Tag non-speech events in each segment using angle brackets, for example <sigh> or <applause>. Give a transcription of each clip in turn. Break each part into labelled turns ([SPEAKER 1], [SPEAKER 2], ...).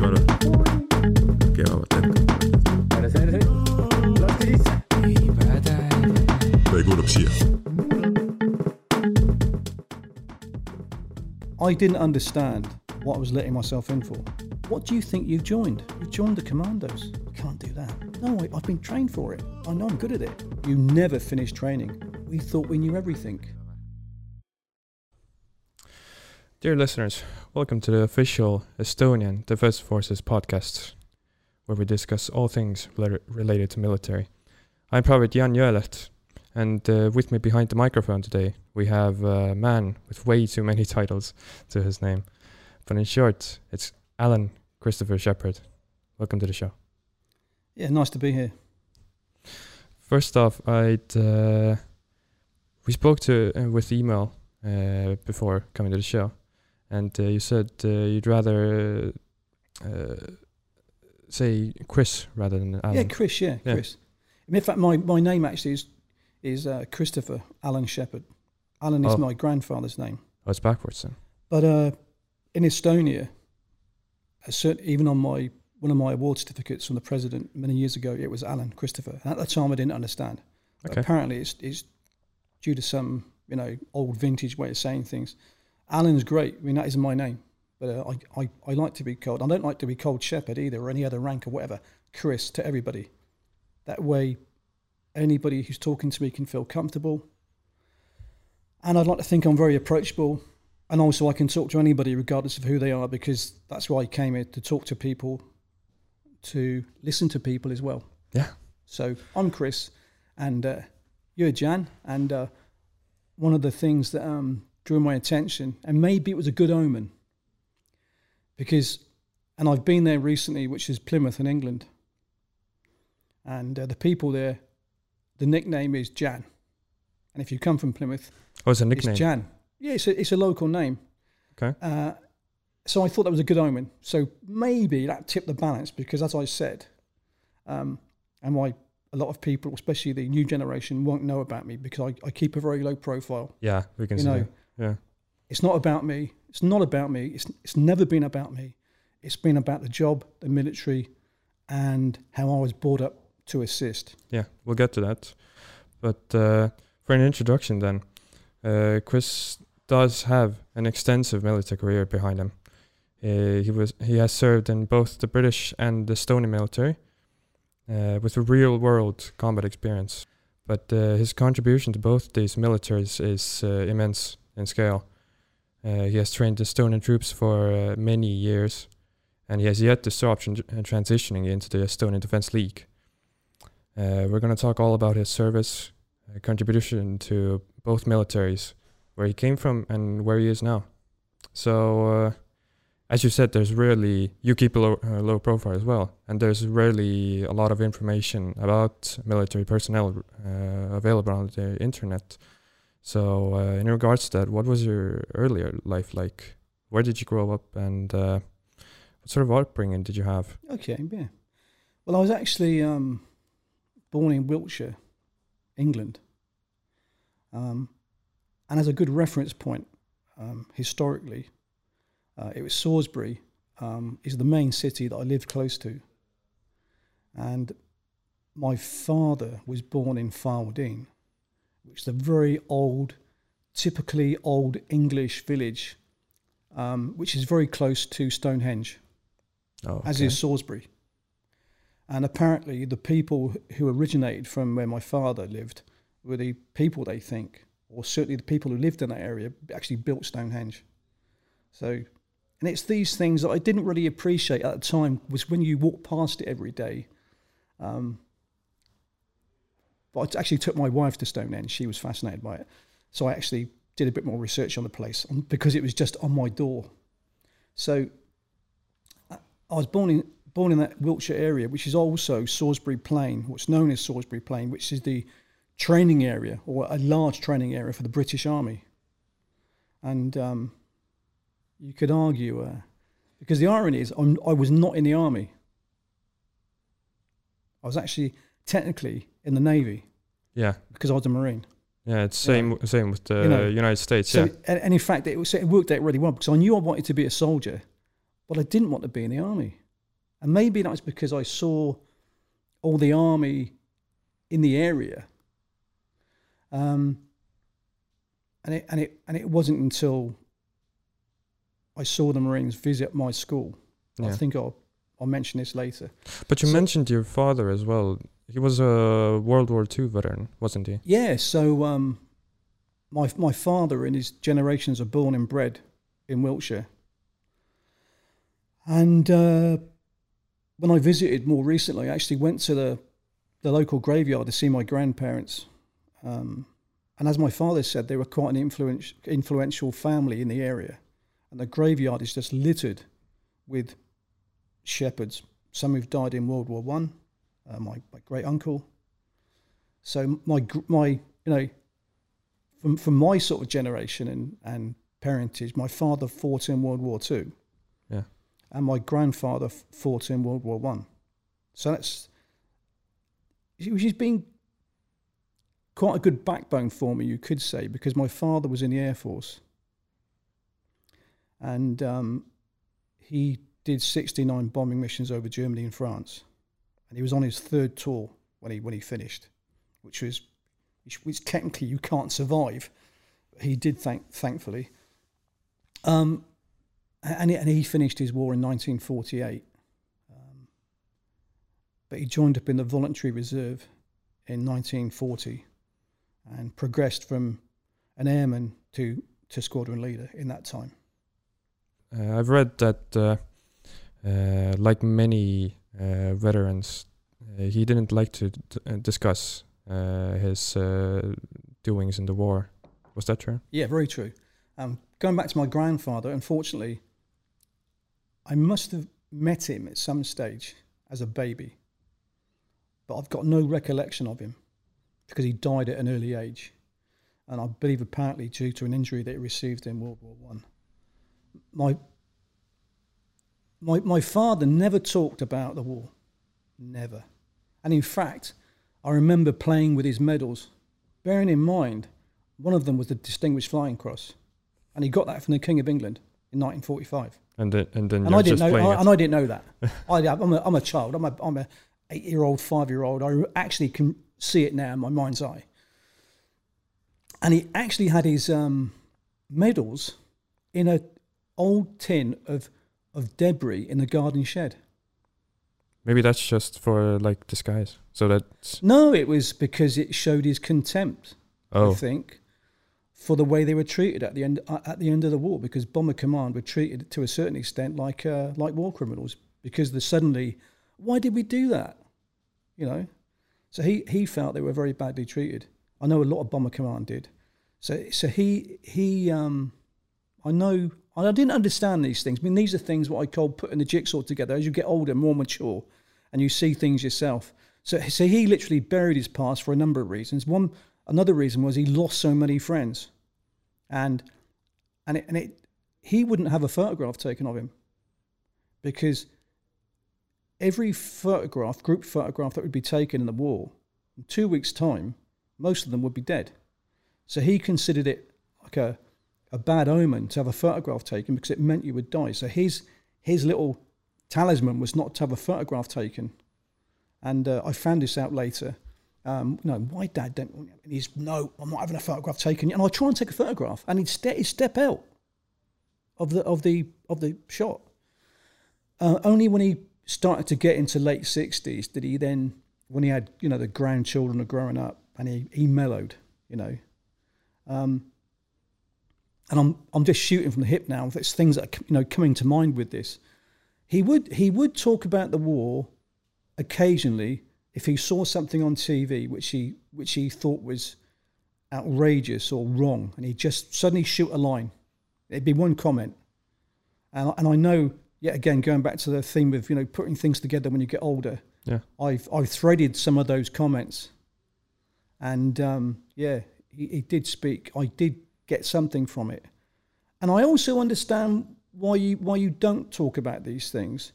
[SPEAKER 1] palun. kevavad hetk.
[SPEAKER 2] või kuulub siia.
[SPEAKER 3] I didn't understand what I was letting myself in for. What do you think you've joined? You've joined the commandos. You can't do that. No, I, I've been trained for it. I know I'm good at it. You never finished training. We thought we knew everything.
[SPEAKER 4] Dear listeners, welcome to the official Estonian Defense Forces podcast, where we discuss all things rela- related to military. I'm Private Jan Jölet, and uh, with me behind the microphone today, we have a man with way too many <laughs> titles to his name. But in short, it's Alan Christopher Shepherd. Welcome to the show.
[SPEAKER 3] Yeah, nice to be here.
[SPEAKER 4] First off, I'd uh, we spoke to uh, with email uh, before coming to the show, and uh, you said uh, you'd rather uh, uh, say Chris rather than Alan.
[SPEAKER 3] Yeah, Chris. Yeah,
[SPEAKER 4] Yeah.
[SPEAKER 3] Chris. In fact, my, my name actually is is uh, Christopher Alan Shepherd. Alan is
[SPEAKER 4] Oh.
[SPEAKER 3] my grandfather's name.
[SPEAKER 4] oh, it's backwards then.
[SPEAKER 3] But uh, in Estonia, a certain, even on my one of my award certificates from the president many years ago, it was Alan Christopher. And at the time, I didn't understand.
[SPEAKER 4] Okay.
[SPEAKER 3] apparently, it's, it's due to some you know old vintage way of saying things. Alan's great. I mean, that isn't my name. But uh, I, I, I like to be called. I don't like to be called Shepherd either, or any other rank or whatever. Chris to everybody. That way, anybody who's talking to me can feel comfortable. And I'd like to think I'm very approachable and also I can talk to anybody regardless of who they are because that's why I came here to talk to people, to listen to people as well.
[SPEAKER 4] Yeah.
[SPEAKER 3] So I'm Chris, and uh, you're Jan, and uh, one of the things that um, drew my attention, and maybe it was a good omen, because, and I've been there recently, which is Plymouth in England, and uh, the people there, the nickname is Jan, and if you come from Plymouth,
[SPEAKER 4] Oh, it's a nickname.
[SPEAKER 3] it's Jan. Yeah, it's a, it's a local name.
[SPEAKER 4] Okay.
[SPEAKER 3] Uh, so I thought that was a good omen. So maybe that tipped the balance because, as I said, um, and why a lot of people, especially the new generation, won't know about me because I, I keep a very low profile.
[SPEAKER 4] Yeah, we can
[SPEAKER 3] You
[SPEAKER 4] see.
[SPEAKER 3] know.
[SPEAKER 4] Yeah.
[SPEAKER 3] It's not about me. It's not about me. It's, it's never been about me. It's been about the job, the military, and how I was brought up to assist.
[SPEAKER 4] Yeah, we'll get to that. But uh, for an introduction, then, uh, Chris does have an extensive military career behind him. Uh, he was he has served in both the British and the Estonian military, with a real world combat experience. But uh, his contribution to both these militaries is uh, immense in scale. Uh, he has trained Estonian troops for uh, many years, and he has yet to stop tran- uh, transitioning into the Estonian Defence League. Uh, we're going to talk all about his service, uh, contribution to both militaries, where he came from and where he is now. So, uh, as you said, there's rarely you keep a low, uh, low profile as well, and there's rarely a lot of information about military personnel uh, available on the internet. So, uh, in regards to that, what was your earlier life like? Where did you grow up, and uh, what sort of upbringing did you have?
[SPEAKER 3] Okay, yeah. Well, I was actually um, born in Wiltshire, England. Um, and as a good reference point, um, historically, uh, it was Salisbury um, is the main city that I lived close to. And my father was born in Farwardine, which is a very old, typically old English village, um, which is very close to Stonehenge
[SPEAKER 4] Oh,
[SPEAKER 3] as is Salisbury. And apparently, the people who originated from where my father lived were the people they think, or certainly the people who lived in that area, actually built Stonehenge. So, and it's these things that I didn't really appreciate at the time was when you walk past it every day. Um, but I actually took my wife to Stonehenge. She was fascinated by it. So I actually did a bit more research on the place because it was just on my door. So I was born in born in that Wiltshire area, which is also Salisbury Plain, what's known as Salisbury Plain, which is the training area or a large training area for the British Army. And um, you could argue, uh, because the irony is, I'm, I was not in the army. I was actually technically in the navy
[SPEAKER 4] Yeah.
[SPEAKER 3] because I was a marine.
[SPEAKER 4] Yeah, it's
[SPEAKER 3] Yeah.
[SPEAKER 4] same same with the
[SPEAKER 3] You know,
[SPEAKER 4] United States.
[SPEAKER 3] So,
[SPEAKER 4] yeah,
[SPEAKER 3] and, and in fact, it, was, it worked out really well because I knew I wanted to be a soldier, but I didn't want to be in the army. And maybe that was because I saw all the army in the area. Um, and it and it and it wasn't until I saw the Marines visit my school. I think I'll I'll mention this later.
[SPEAKER 4] But you
[SPEAKER 3] so-
[SPEAKER 4] mentioned your father as well. He was a World War II veteran, wasn't he?
[SPEAKER 3] Yeah, so um, my my father and his generations are born and bred in Wiltshire, and uh, when I visited more recently, I actually went to the the local graveyard to see my grandparents. Um, and as my father said, they were quite an influence, influential family in the area, and the graveyard is just littered with shepherds. Some who've died in World War One, uh, my, my great uncle. So my my you know from from my sort of generation and and parentage, my father fought in World War Two.
[SPEAKER 4] Yeah.
[SPEAKER 3] And my grandfather fought in World War One. So that's which has been quite a good backbone for me, you could say, because my father was in the Air Force. And um, he did 69 bombing missions over Germany and France. And he was on his third tour when he when he finished, which was which, which technically you can't survive. He did, thank thankfully. Um, and, he- and he finished his war in 1948. Um, but he joined up in the voluntary reserve in 1940 and progressed from an airman to, to squadron leader in that time.
[SPEAKER 4] Uh, I've read that, uh, uh, like many veterans, he didn't like to discuss his doings in the war. Was that true?
[SPEAKER 3] Yeah, very true. Um, going back to my grandfather, unfortunately, I must have met him at some stage as a baby, but I've got no recollection of him because he died at an early age, and I believe apparently due to an injury that he received in World War One. My my my father never talked about the war, never, and in fact, I remember playing with his medals, bearing in mind one of them was the Distinguished Flying Cross, and he got that from the King of England in 1945.
[SPEAKER 4] And then and then
[SPEAKER 3] And I didn't
[SPEAKER 4] just
[SPEAKER 3] know, I, and I didn't know that. <laughs> I, I'm, a, I'm a child. I'm a, I'm a eight year old, five year old. I actually can see it now in my mind's eye. And he actually had his um, medals in a old tin of of debris in the garden shed.
[SPEAKER 4] Maybe that's just for like disguise. So that's
[SPEAKER 3] No, it was because it showed his contempt.
[SPEAKER 4] Oh.
[SPEAKER 3] I think, for the way they were treated at the end at the end of the war, because Bomber Command were treated to a certain extent like uh, like war criminals, because the suddenly, why did we do that? You know, so he he felt they were very badly treated. I know a lot of Bomber Command did. So so he he um, I know I didn't understand these things. I mean, these are things what I call putting the jigsaw together. As you get older, more mature, and you see things yourself. So so he literally buried his past for a number of reasons. One another reason was he lost so many friends, and and it, and it he wouldn't have a photograph taken of him because every photograph, group photograph that would be taken in the war, in two weeks' time, most of them would be dead. So he considered it like a a bad omen to have a photograph taken because it meant you would die. So his his little talisman was not to have a photograph taken. And uh, I found this out later. Um, no, my dad don't. And he's no, I'm not having a photograph taken. And I try and take a photograph, and he'd, ste- he'd step out of the of the of the shot. Uh, only when he started to get into late sixties did he then, when he had you know the grandchildren are growing up, and he he mellowed, you know. Um, and I'm I'm just shooting from the hip now. There's things that are you know coming to mind with this. He would he would talk about the war occasionally if he saw something on TV which he which he thought was outrageous or wrong, and he'd just suddenly shoot a line. It'd be one comment, and I- and I know yet again going back to the theme of you know putting things together when you get older.
[SPEAKER 4] Yeah.
[SPEAKER 3] I've I've threaded some of those comments, and um, yeah, he, he did speak. I did get something from it, and I also understand why you why you don't talk about these things.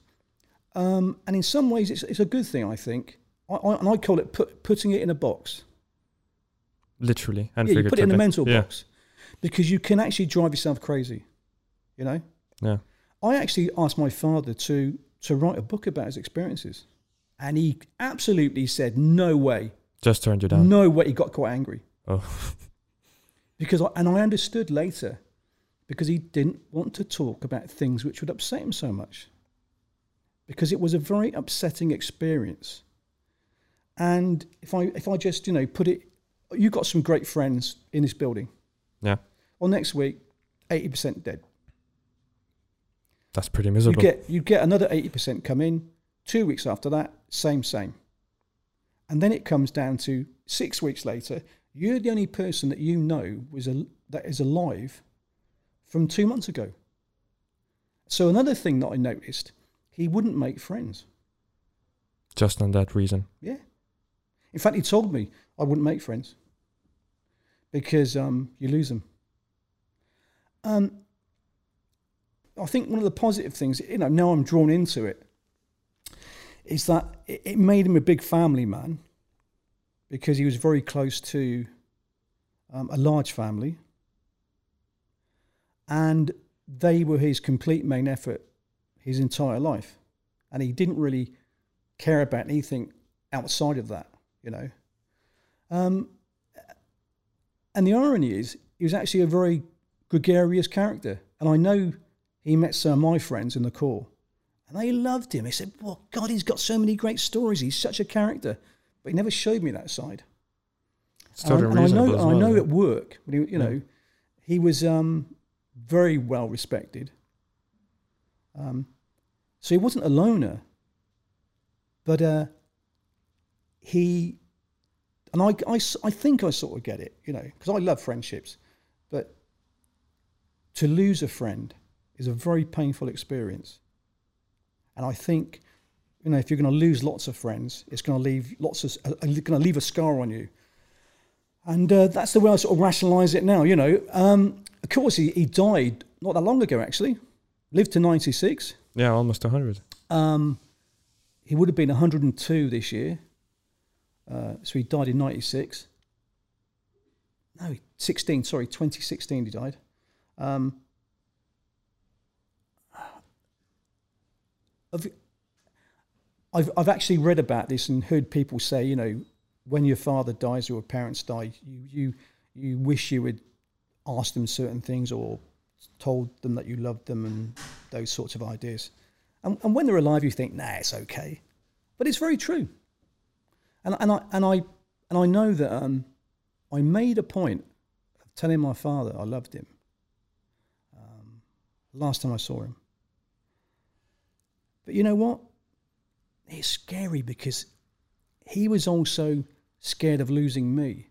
[SPEAKER 3] Um, and in some ways, it's it's a good thing. I think, I, I, and I call it put, putting it in a box.
[SPEAKER 4] literally and
[SPEAKER 3] yeah, you put it in the
[SPEAKER 4] figuratively.
[SPEAKER 3] mental
[SPEAKER 4] yeah.
[SPEAKER 3] box because you can actually drive yourself crazy. You know.
[SPEAKER 4] Yeah.
[SPEAKER 3] I actually asked my father to to write a book about his experiences, and he absolutely said, "No way,
[SPEAKER 4] Just turned you down.
[SPEAKER 3] no way." He got quite angry
[SPEAKER 4] Oh, <laughs>
[SPEAKER 3] because, I, and I understood later, because he didn't want to talk about things which would upset him so much, because it was a very upsetting experience. And if I if I just you know put it, you got some great friends in this building.
[SPEAKER 4] Yeah.
[SPEAKER 3] Well, next week, eighty percent dead.
[SPEAKER 4] that's pretty miserable.
[SPEAKER 3] You get you get another eighty percent come in. Two weeks after that, same same. And then it comes down to six weeks later. You're the only person that you know was a, that is alive from two months ago. So another thing that I noticed, he wouldn't make friends.
[SPEAKER 4] Just on that reason.
[SPEAKER 3] Yeah. In fact, he told me I wouldn't make friends because um, you lose them. Um, I think one of the positive things, you know, now I'm drawn into it, is that it, it made him a big family man because he was very close to um, a large family. And they were his complete main effort his entire life. And he didn't really care about anything outside of that, you know. Um, and the irony is, he was actually a very gregarious character. And I know he met some of my friends in the corps, and they loved him. They said, "Well, God, he's got so many great stories. He's such a character." But he never showed me that side. And I- and I know,
[SPEAKER 4] as
[SPEAKER 3] I know at work, he, you
[SPEAKER 4] Yeah.
[SPEAKER 3] know, he was um, very well respected. Um, so he wasn't a loner, but uh, he, and I, I, I think I sort of get it, you know, because I love friendships, but to lose a friend is a very painful experience. And I think, you know, if you're going to lose lots of friends, it's going to leave lots of, uh, going to leave a scar on you. And uh, that's the way I sort of rationalise it now. You know, um, of course, he, he died not that long ago. Actually, lived to ninety six.
[SPEAKER 4] Yeah, almost 100.
[SPEAKER 3] Um, he would have been one hundred and two this year. Uh, so he died in ninety six. No, sixteen. Sorry, twenty sixteen. He died. Um, I've, I've I've actually read about this and heard people say, you know, when your father dies or your parents die, you you you wish you had asked them certain things or told them that you loved them and those sorts of ideas. And, and when they're alive, you think, nah, it's okay. But it's very true. And, and I and I and I know that um, I made a point of telling my father I loved him. Um, last time I saw him. But you know what? It's scary because he was also scared of losing me.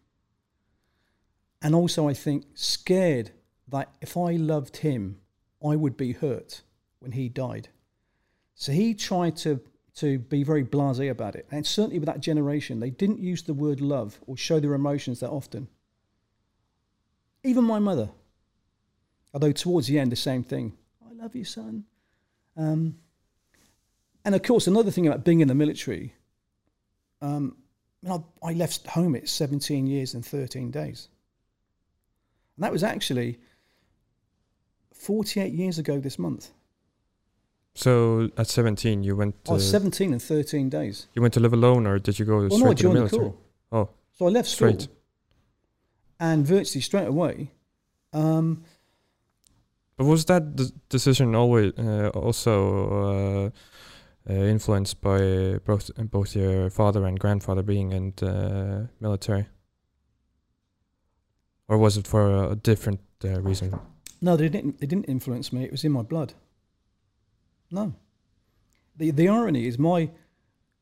[SPEAKER 3] And also, I think, scared that if I loved him, I would be hurt when he died. So he tried to, to be very blase about it. And certainly with that generation, they didn't use the word love or show their emotions that often. Even my mother. Although towards the end, the same thing. I love you, son. Um, and of course, another thing about being in the military, um, I, I left home at 17 years and 13 days. And that was actually 48 years ago this month.
[SPEAKER 4] So at 17, you went
[SPEAKER 3] I was 17 and 13 days.
[SPEAKER 4] you went to live alone, or did you go
[SPEAKER 3] Well,
[SPEAKER 4] straight
[SPEAKER 3] no, I
[SPEAKER 4] to the
[SPEAKER 3] the
[SPEAKER 4] military?
[SPEAKER 3] Corps.
[SPEAKER 4] Oh,
[SPEAKER 3] So I left school.
[SPEAKER 4] Straight.
[SPEAKER 3] And virtually straight away, um,
[SPEAKER 4] but was that decision always uh, also uh, influenced by both both your father and grandfather being in the military, or was it for a different uh, reason?
[SPEAKER 3] no, they didn't. They didn't influence me. It was in my blood. No. The the irony is my,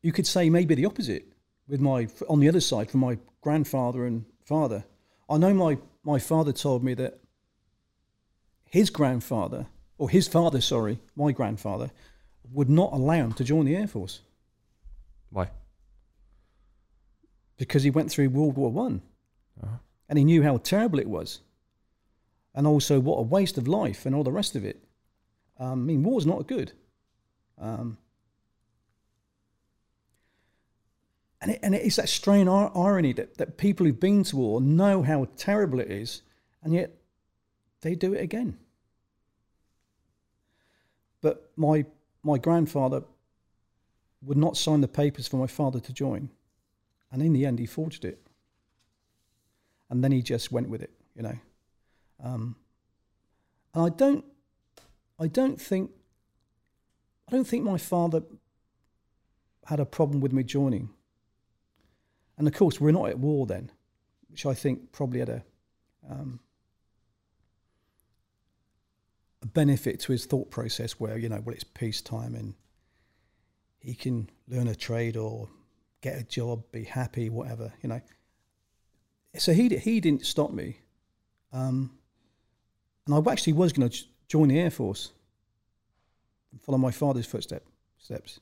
[SPEAKER 3] you could say maybe the opposite with my on the other side from my grandfather and father. I know my my father told me that his grandfather or his father, sorry, my grandfather, would not allow him to join the air force
[SPEAKER 4] Why?
[SPEAKER 3] because he went through World War One.
[SPEAKER 4] Uh-huh.
[SPEAKER 3] and he knew how terrible it was, and also what a waste of life and all the rest of it. Um, I mean, war's not good. Um, and it, and it's that strange ir- irony that, that people who've been to war know how terrible it is, and yet they do it again. But my my grandfather would not sign the papers for my father to join, and in the end, he forged it. And then he just went with it, you know. Um, and I don't, I don't think, I don't think my father had a problem with me joining. And of course, we're not at war then, which I think probably had a, um, benefit to his thought process where, you know, well, it's peacetime and he can learn a trade or get a job, be happy, whatever, you know. So he, he didn't stop me. Um, and I actually was going to join the Air Force and follow my father's footsteps. Steps.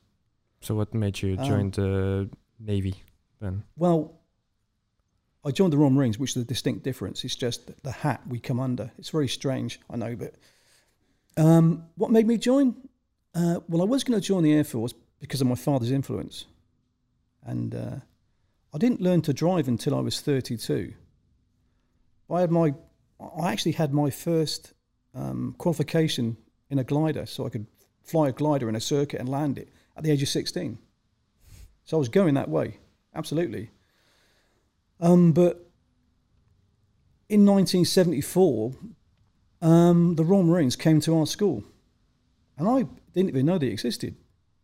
[SPEAKER 4] So what made you
[SPEAKER 3] Um,
[SPEAKER 4] join the Navy then?
[SPEAKER 3] Well, I joined the Royal Marines, which is a distinct difference. It's just the hat we come under. It's very strange, I know, but um, what made me join? Uh, well, I was going to join the Air Force because of my father's influence, and uh, I didn't learn to drive until I was 32. I had my, I actually had my first um, qualification in a glider, so I could fly a glider in a circuit and land it at the age of 16. So I was going that way, absolutely. Um, but in 1974, um, the Royal Marines came to our school, and I didn't even know they existed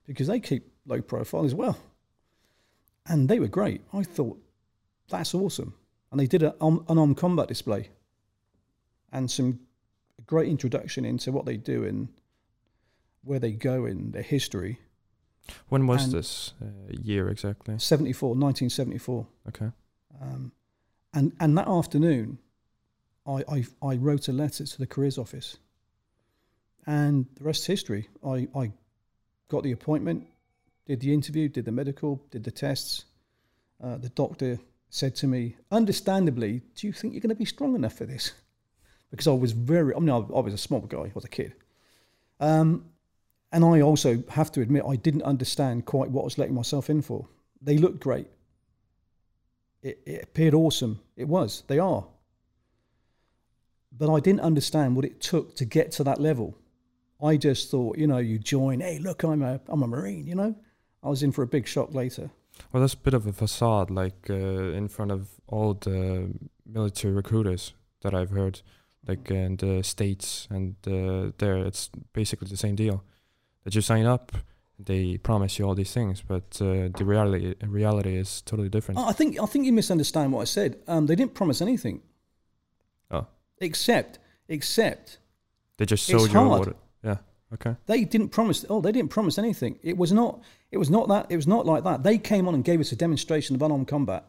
[SPEAKER 3] because they keep low profile as well. And they were great. I thought that's awesome, and they did a, um, an armed combat display and some great introduction into what they do and where they go in their history.
[SPEAKER 4] When was
[SPEAKER 3] and-
[SPEAKER 4] this uh, year exactly?
[SPEAKER 3] 74, 1974.
[SPEAKER 4] Okay.
[SPEAKER 3] Um, and and that afternoon, I, I I wrote a letter to the careers office, and the rest is history. I I got the appointment, did the interview, did the medical, did the tests. Uh, the doctor said to me, understandably, "Do you think you're going to be strong enough for this?" Because I was very, I mean, I, I was a small guy, I was a kid. Um, and I also have to admit, I didn't understand quite what I was letting myself in for. They looked great it, it appeared awesome. It was. They are. But I didn't understand what it took to get to that level. I just thought, you know, you join. Hey, look, I'm a I'm a marine. You know, I was in for a big shock later.
[SPEAKER 4] Well, that's a bit of a facade, like uh, in front of all the military recruiters that I've heard, like in the states and uh, there. It's basically the same deal. That you sign up, they promise you all these things, but uh, the reality reality is totally different.
[SPEAKER 3] I think I think you misunderstand what I said. Um, they didn't promise anything.
[SPEAKER 4] Oh.
[SPEAKER 3] Except, except
[SPEAKER 4] They just sold you
[SPEAKER 3] hard.
[SPEAKER 4] Yeah. Okay.
[SPEAKER 3] they didn't promise. Oh, they didn't promise anything. It was not. It was not that. It was not like that. They came on and gave us a demonstration of unarmed combat.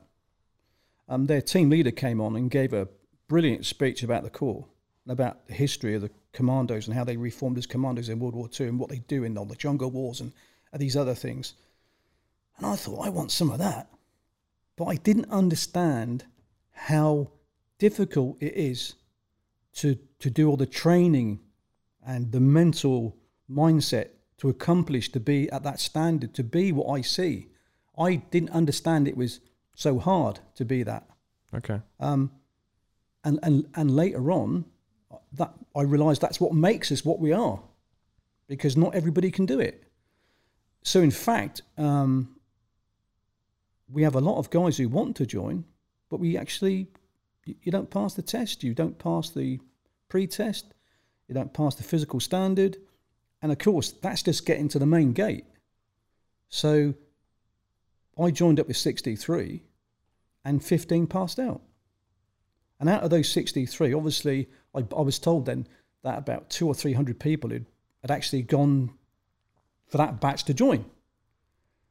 [SPEAKER 3] Um, their team leader came on and gave a brilliant speech about the Corps, and about the history of the commandos and how they reformed as commandos in World War II and what they do in all the jungle wars and these other things. And I thought, I want some of that. But I didn't understand how difficult it is to, to do all the training and the mental mindset to accomplish to be at that standard, to be what I see. I didn't understand it was so hard to be that.
[SPEAKER 4] Okay.
[SPEAKER 3] Um, and, and, and later on, that I realised that's what makes us what we are, because not everybody can do it. So in fact, um, we have a lot of guys who want to join, but we actually you don't pass the test, you don't pass the pre-test, you don't pass the physical standard, and of course that's just getting to the main gate. So I joined up with 63 and 15 passed out. And out of those 63, obviously, I, I was told then that about two or 300 people had, had actually gone for that batch to join.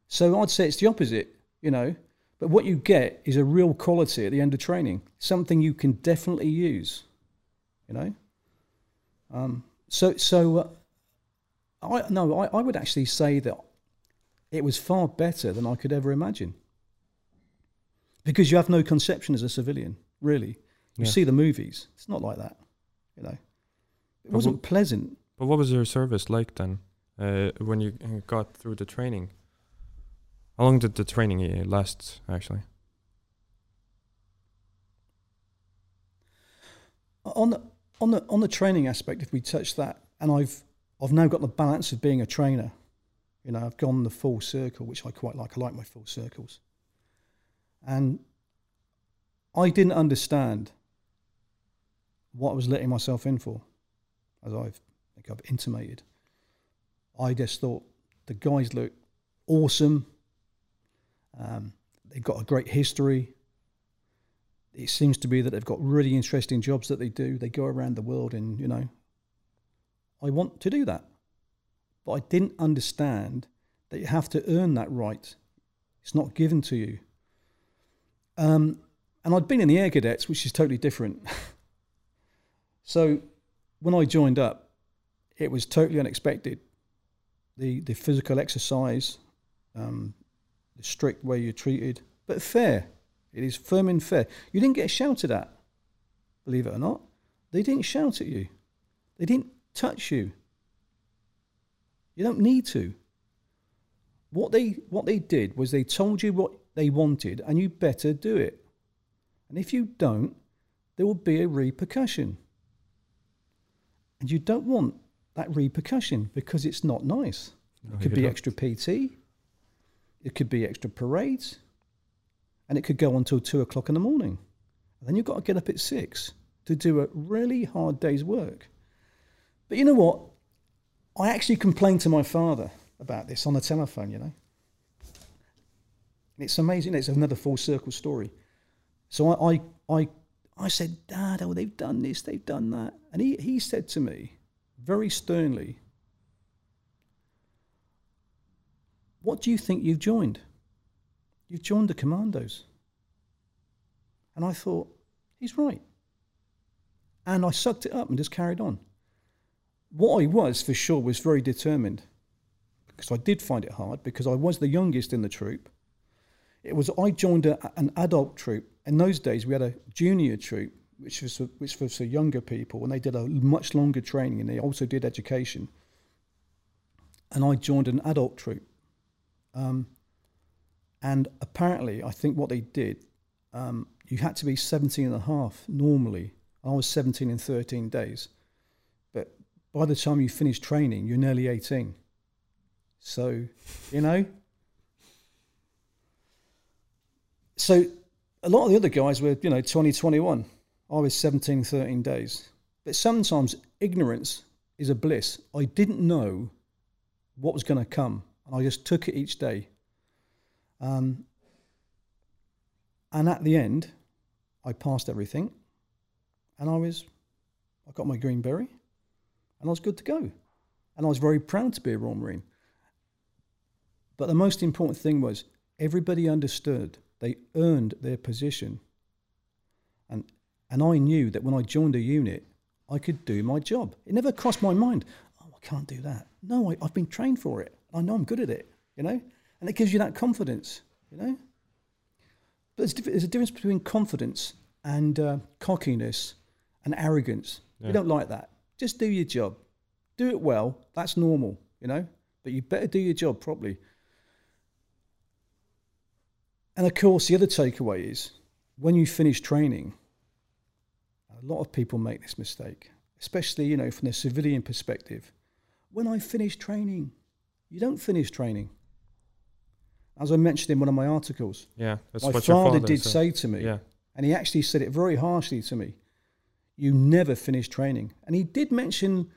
[SPEAKER 3] So I'd say it's the opposite, you know. But what you get is a real quality at the end of training, something you can definitely use, you know. Um, so, so uh, I no, I, I would actually say that it was far better than I could ever imagine because you have no conception as a civilian, really. You
[SPEAKER 4] Yeah.
[SPEAKER 3] see the movies; it's not like that, you know. It
[SPEAKER 4] But
[SPEAKER 3] wasn't pleasant.
[SPEAKER 4] But what was your service like then, uh, when you uh, got through the training? How long did the training last, actually?
[SPEAKER 3] on the on the on the training aspect, if we touch that, and I've I've now got the balance of being a trainer. You know, I've gone the full circle, which I quite like. I like my full circles. And I didn't understand what I was letting myself in for, as I've think I've intimated. I just thought the guys look awesome. Um, they've got a great history it seems to be that they've got really interesting jobs that they do. They go around the world, and you know, I want to do that, but I didn't understand that you have to earn that right. It's not given to you. Um, and I'd been in the Air Cadets, which is totally different. <laughs> so when I joined up, it was totally unexpected. The the physical exercise, um, the strict way you're treated, but fair it is firm and fair. You didn't get shouted at, believe it or not. They didn't shout at you. They didn't touch you. You don't need to. What they what they did was they told you what they wanted and you better do it. And if you don't, there will be a repercussion. And you don't want that repercussion because it's not nice.
[SPEAKER 4] No,
[SPEAKER 3] it could be
[SPEAKER 4] don't.
[SPEAKER 3] extra PT. It could be extra parades and it could go until two o'clock in the morning. And then you've got to get up at six to do a really hard day's work. But you know what? I actually complained to my father about this on the telephone, you know. And it's amazing. It's another full circle story. So I, I, I, I said, Dad, oh, they've done this, they've done that. And he, he said to me very sternly, What do you think you've joined? You've joined the commandos. And I thought, he's right. And I sucked it up and just carried on. What I was, for sure, was very determined because I did find it hard because I was the youngest in the troop. It was I joined a, an adult troop. In those days, we had a junior troop, which was which was for younger people, and they did a much longer training, and they also did education. And I joined an adult troop. Um, and apparently, I think what they did, um, you had to be 17 and a half normally. I was 17 in 13 days. But by the time you finish training, you're nearly 18. So, you know. So, a lot of the other guys were, you know, 20, 21. I was 17, 13 days. But sometimes ignorance is a bliss. I didn't know what was going to come, and I just took it each day. Um, and at the end, I passed everything, and I was, I got my green beret, and I was good to go, and I was very proud to be a Royal Marine. But the most important thing was everybody understood they earned their position, and and I knew that when I joined a unit, I could do my job. It never crossed my mind. Oh, I can't do that. No, I, I've been trained for it. I know I'm good at it. You know and it gives you that confidence, you know. But there's, there's a difference between confidence and uh, cockiness and arrogance.
[SPEAKER 4] Yeah.
[SPEAKER 3] We don't like that. Just do your job, do it well. That's normal, you know. But you better do your job properly. And of course, the other takeaway is when you finish training, a lot of people make this mistake, especially you know from the civilian perspective. When I finish training, you don't finish training as I mentioned in one of my articles,
[SPEAKER 4] Yeah, that's
[SPEAKER 3] my
[SPEAKER 4] what
[SPEAKER 3] father,
[SPEAKER 4] father
[SPEAKER 3] did
[SPEAKER 4] said.
[SPEAKER 3] say to me,
[SPEAKER 4] Yeah,
[SPEAKER 3] and he actually said it very harshly to me you never finish training. And he did mention,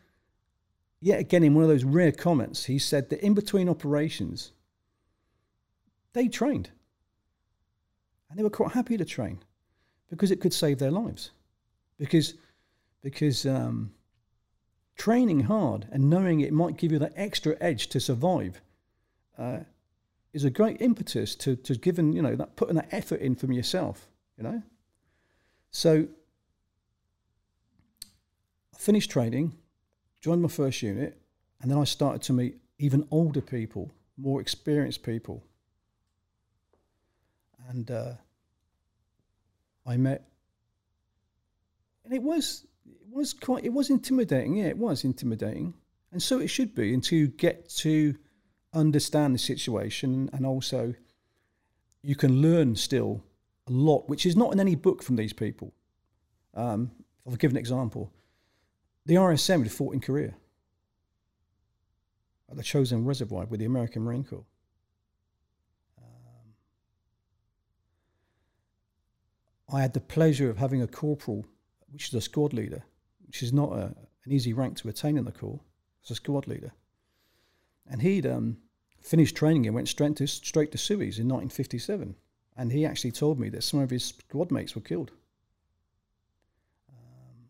[SPEAKER 3] yet again, in one of those rare comments, he said that in between operations, they trained. And they were quite happy to train because it could save their lives. Because, because um, training hard and knowing it might give you that extra edge to survive uh, is a great impetus to, to giving, you know, that putting that effort in from yourself, you know? So I finished training, joined my first unit, and then I started to meet even older people, more experienced people. And uh, I met, and it was was quite it was intimidating. Yeah, it was intimidating, and so it should be And to get to understand the situation and also you can learn still a lot, which is not in any book from these people. Um, I'll give an example. The RSM had fought in Korea at the Chosin Reservoir with the American Marine Corps. Um, I had the pleasure of having a corporal, which is a squad leader, which is not a, an easy rank to attain in the Corps. As a squad leader, and he'd um, finished training and went straight to straight to Suez in 1957. And he actually told me that some of his squad mates were killed. Um,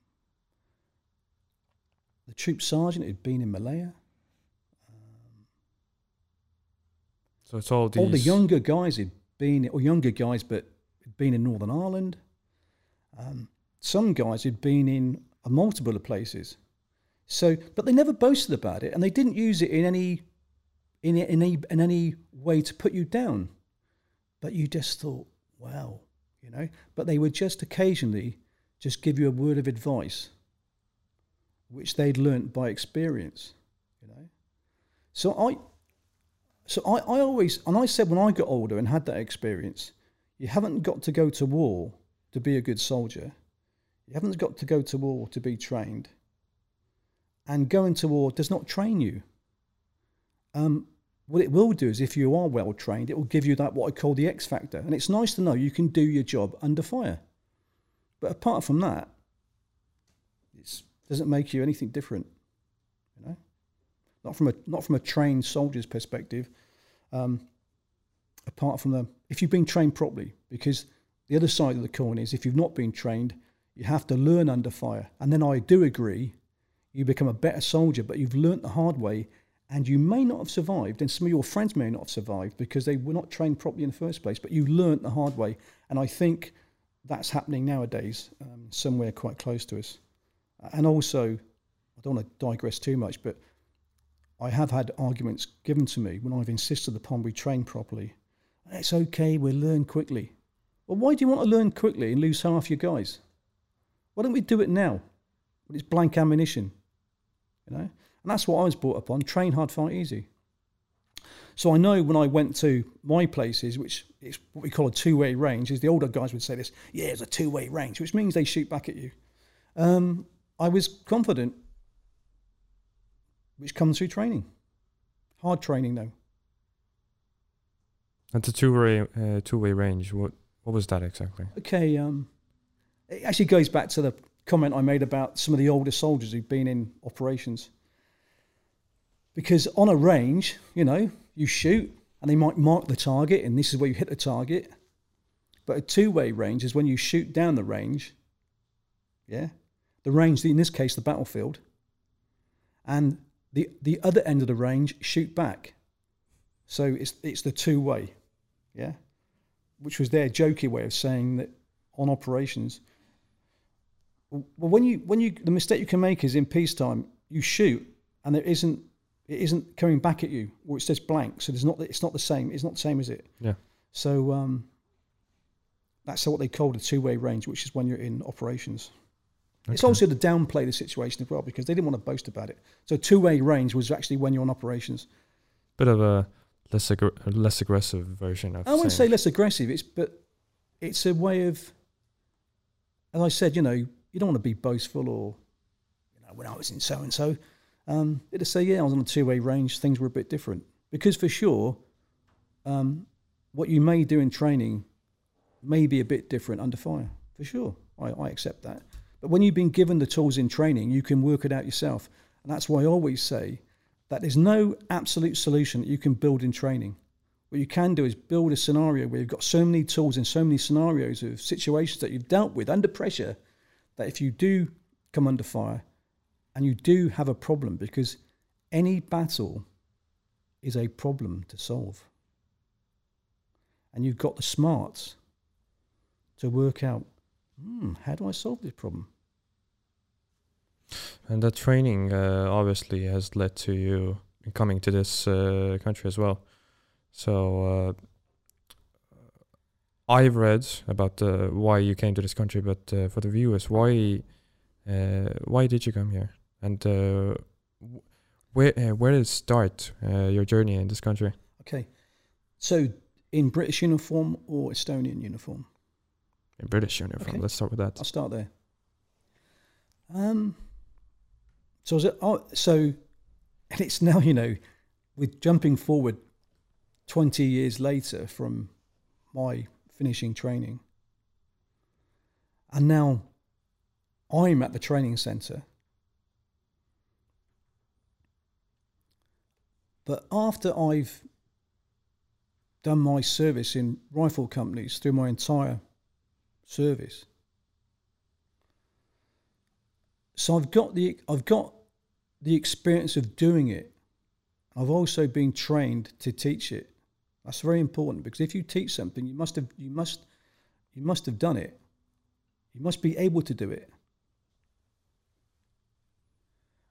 [SPEAKER 3] the troop sergeant had been in Malaya. Um,
[SPEAKER 4] So it's all these.
[SPEAKER 3] all the younger guys had been, or younger guys, but had been in Northern Ireland. Um, some guys had been in a multiple of places. So, but they never boasted about it, and they didn't use it in any, in in any, in any way to put you down. But you just thought, wow, you know. But they would just occasionally just give you a word of advice, which they'd learnt by experience, you know. So I, so I, I always, and I said when I got older and had that experience, you haven't got to go to war to be a good soldier. You haven't got to go to war to be trained. And going to war does not train you. Um, what it will do is, if you are well trained, it will give you that what I call the X factor. And it's nice to know you can do your job under fire. But apart from that, it doesn't make you anything different. You know, not from a not from a trained soldier's perspective. Um, apart from the if you've been trained properly, because the other side of the coin is if you've not been trained, you have to learn under fire. And then I do agree, you become a better soldier, but you've learnt the hard way, and you may not have survived, and some of your friends may not have survived because they were not trained properly in the first place. But you learnt the hard way, and I think that's happening nowadays um, somewhere quite close to us. And also, I don't want to digress too much, but I have had arguments given to me when I've insisted upon we train properly. It's okay, we'll learn quickly. Well, why do you want to learn quickly and lose half your guys? Why don't we do it now? When it's blank ammunition, you know. And that's what I was brought up on: train hard, fight easy. So I know when I went to my places, which is what we call a two-way range, is the older guys would say this: "Yeah, it's a two-way range," which means they shoot back at you. Um, I was confident, which comes through training, hard training though.
[SPEAKER 4] At the two-way uh, two-way range, what what was that exactly?
[SPEAKER 3] Okay, um, it actually goes back to the comment I made about some of the older soldiers who've been in operations. Because on a range, you know, you shoot and they might mark the target, and this is where you hit the target. But a two way range is when you shoot down the range, yeah, the range, in this case, the battlefield, and the, the other end of the range shoot back. So it's, it's the two way, yeah, which was their jokey way of saying that on operations. Well, when you when you the mistake you can make is in peacetime you shoot and there isn't it isn't coming back at you or it just blank. So there's not it's not the same. It's not the same as it.
[SPEAKER 4] Yeah.
[SPEAKER 3] So um, that's what they called a two way range, which is when you're in operations. It's
[SPEAKER 4] Okay.
[SPEAKER 3] also to downplay the situation as well because they didn't want to boast about it. So two way range was actually when you're on operations.
[SPEAKER 4] bit of a less aggr- less aggressive version of.
[SPEAKER 3] I wouldn't say less aggressive. It's but it's a way of, as I said, you know, you don't want to be boastful or, you know, when I was in so and so, it'd say, yeah, I was on a two way range. Things were a bit different because for sure, um, what you may do in training may be a bit different under fire. For sure, I, I accept that. But when you've been given the tools in training, you can work it out yourself. And that's why I always say that there's no absolute solution that you can build in training. What you can do is build a scenario where you've got so many tools and so many scenarios of situations that you've dealt with under pressure that if you do come under fire and you do have a problem, because any battle is a problem to solve. And you've got the smarts to work out, hmm, how do I solve this problem?
[SPEAKER 4] And that training uh, obviously has led to you coming to this uh, country as well. So uh, I've read about uh, why you came to this country, but uh, for the viewers, why uh, why did you come here? And uh, where uh, where did it start uh, your journey in this country?
[SPEAKER 3] Okay. So in British uniform or Estonian uniform?
[SPEAKER 4] In British uniform.
[SPEAKER 3] Okay.
[SPEAKER 4] Let's start with that.
[SPEAKER 3] I'll start there. Um, so was it, oh, so, and it's now you know, with jumping forward twenty years later from my finishing training, and now I'm at the training centre. But after I've done my service in rifle companies through my entire service, so I've got the I've got the experience of doing it. I've also been trained to teach it. That's very important because if you teach something, you must have you must you must have done it. You must be able to do it.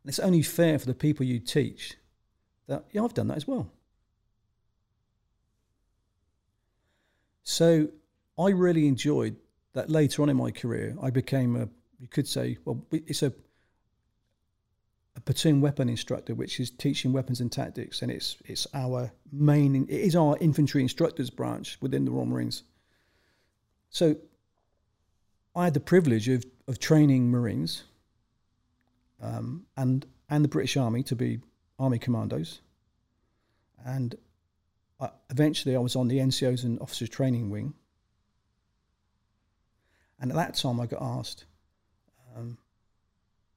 [SPEAKER 3] And it's only fair for the people you teach that yeah, I've done that as well. So I really enjoyed that later on in my career, I became a you could say, well, it's a a platoon weapon instructor, which is teaching weapons and tactics, and it's it's our main, it is our infantry instructors branch within the Royal Marines. So, I had the privilege of of training Marines, um, and and the British Army to be Army commandos, and I, eventually I was on the NCOs and Officers Training Wing, and at that time I got asked. Um,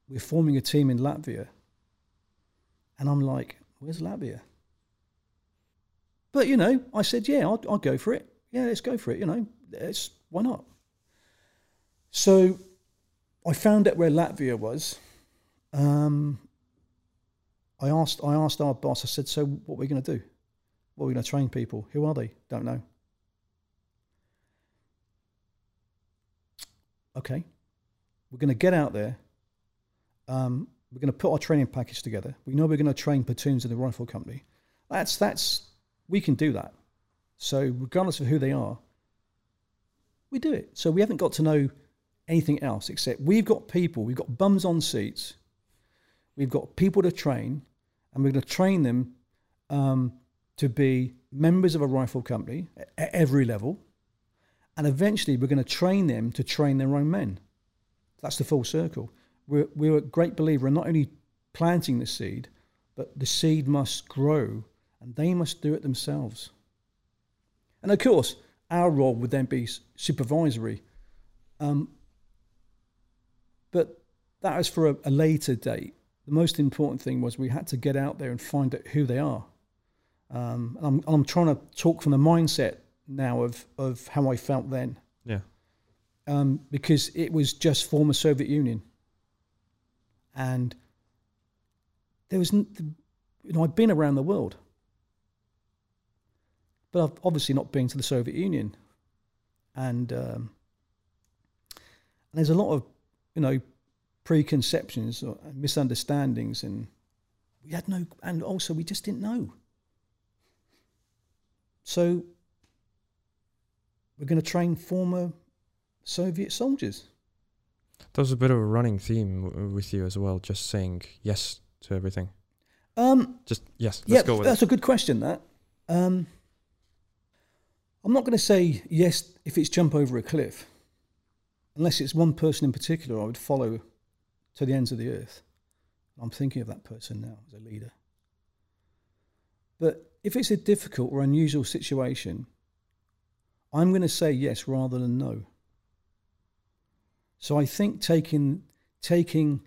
[SPEAKER 3] we're forming a team in Latvia. And I'm like, where's Latvia? But, you know, I said, yeah, I'll, I'll go for it. Yeah, let's go for it. You know, why not? So I found out where Latvia was. Um, I asked, I asked our boss, I said, so what are we going to do? What are we going to train people? Who are they? Don't know. Okay. We're going to get out there um, we're going to put our training package together. We know we're going to train platoons in the rifle company. That's that's we can do that. So regardless of who they are, we do it. So we haven't got to know anything else except we've got people, we've got bums on seats, we've got people to train, and we're going to train them um, to be members of a rifle company at every level, and eventually we're going to train them to train their own men. That's the full circle we're, we're a great believer in not only planting the seed, but the seed must grow and they must do it themselves. And of course, our role would then be supervisory. Um, but that was for a, a, later date. The most important thing was we had to get out there and find out who they are. Um, I'm, I'm trying to talk from the mindset now of, of how I felt then.
[SPEAKER 4] Yeah.
[SPEAKER 3] Um, because it was just former Soviet Union and there was, you know, I've been around the world, but I've obviously not been to the Soviet Union, and um, and there's a lot of, you know, preconceptions or misunderstandings, and we had no, and also we just didn't know. So we're going to train former Soviet soldiers.
[SPEAKER 4] There's a bit of a running theme with you as well, just saying yes to everything.
[SPEAKER 3] Um,
[SPEAKER 4] just yes,
[SPEAKER 3] let's yeah, go with that's it. a good question. That um, I'm not going to say yes if it's jump over a cliff, unless it's one person in particular I would follow to the ends of the earth. I'm thinking of that person now as a leader. But if it's a difficult or unusual situation, I'm going to say yes rather than no. So I think taking taking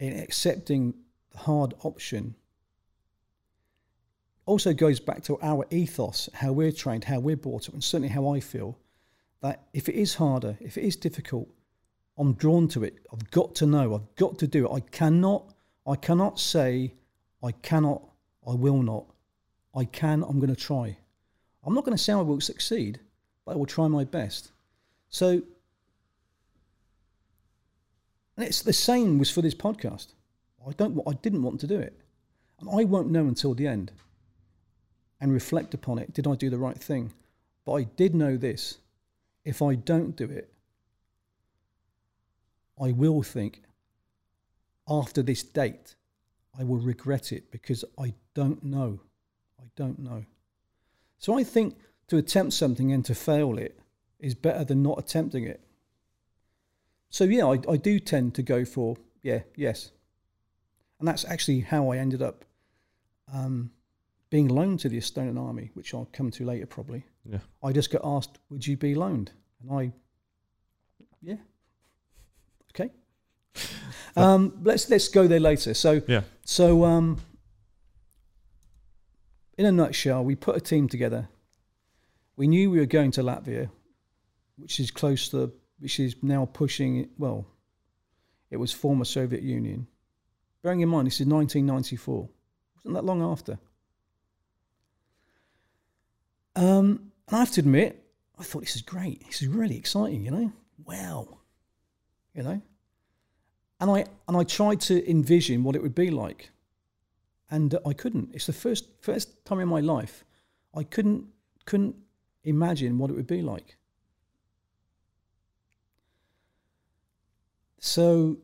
[SPEAKER 3] and accepting the hard option also goes back to our ethos, how we're trained, how we're brought up, and certainly how I feel that if it is harder, if it is difficult, I'm drawn to it. I've got to know. I've got to do it. I cannot. I cannot say I cannot. I will not. I can. I'm going to try. I'm not going to say I will succeed, but I will try my best. So and it's the same was for this podcast. I don't. I didn't want to do it, and I won't know until the end. And reflect upon it. Did I do the right thing? But I did know this: if I don't do it, I will think after this date, I will regret it because I don't know. I don't know. So I think to attempt something and to fail it is better than not attempting it. So yeah, I, I do tend to go for yeah, yes, and that's actually how I ended up um, being loaned to the Estonian army, which I'll come to later probably.
[SPEAKER 4] Yeah.
[SPEAKER 3] I just got asked, "Would you be loaned?" And I, yeah, okay. <laughs> Um, let's let's go there later. So
[SPEAKER 4] Yeah.
[SPEAKER 3] so um, in a nutshell, we put a team together. We knew we were going to Latvia, which is close to, which is now pushing. Well, it was former Soviet Union. Bearing in mind, this is 1994. Wasn't that long after? Um, and I have to admit, I thought this is great. This is really exciting. You know, wow. You know, and I and I tried to envision what it would be like, and I couldn't. It's the first first time in my life I couldn't couldn't imagine what it would be like. So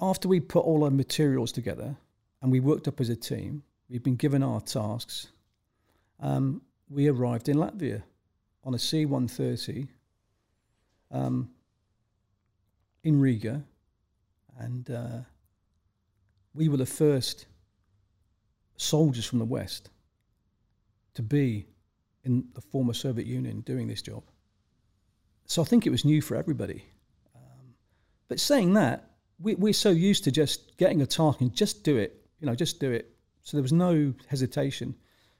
[SPEAKER 3] after we put all our materials together and we worked up as a team, we've been given our tasks. Um, we arrived in Latvia on a C 130 um, in Riga, and uh, we were the first soldiers from the West to be in the former Soviet Union doing this job. So I think it was new for everybody. But saying that, we, we're so used to just getting a task and just do it, you know, just do it. So there was no hesitation.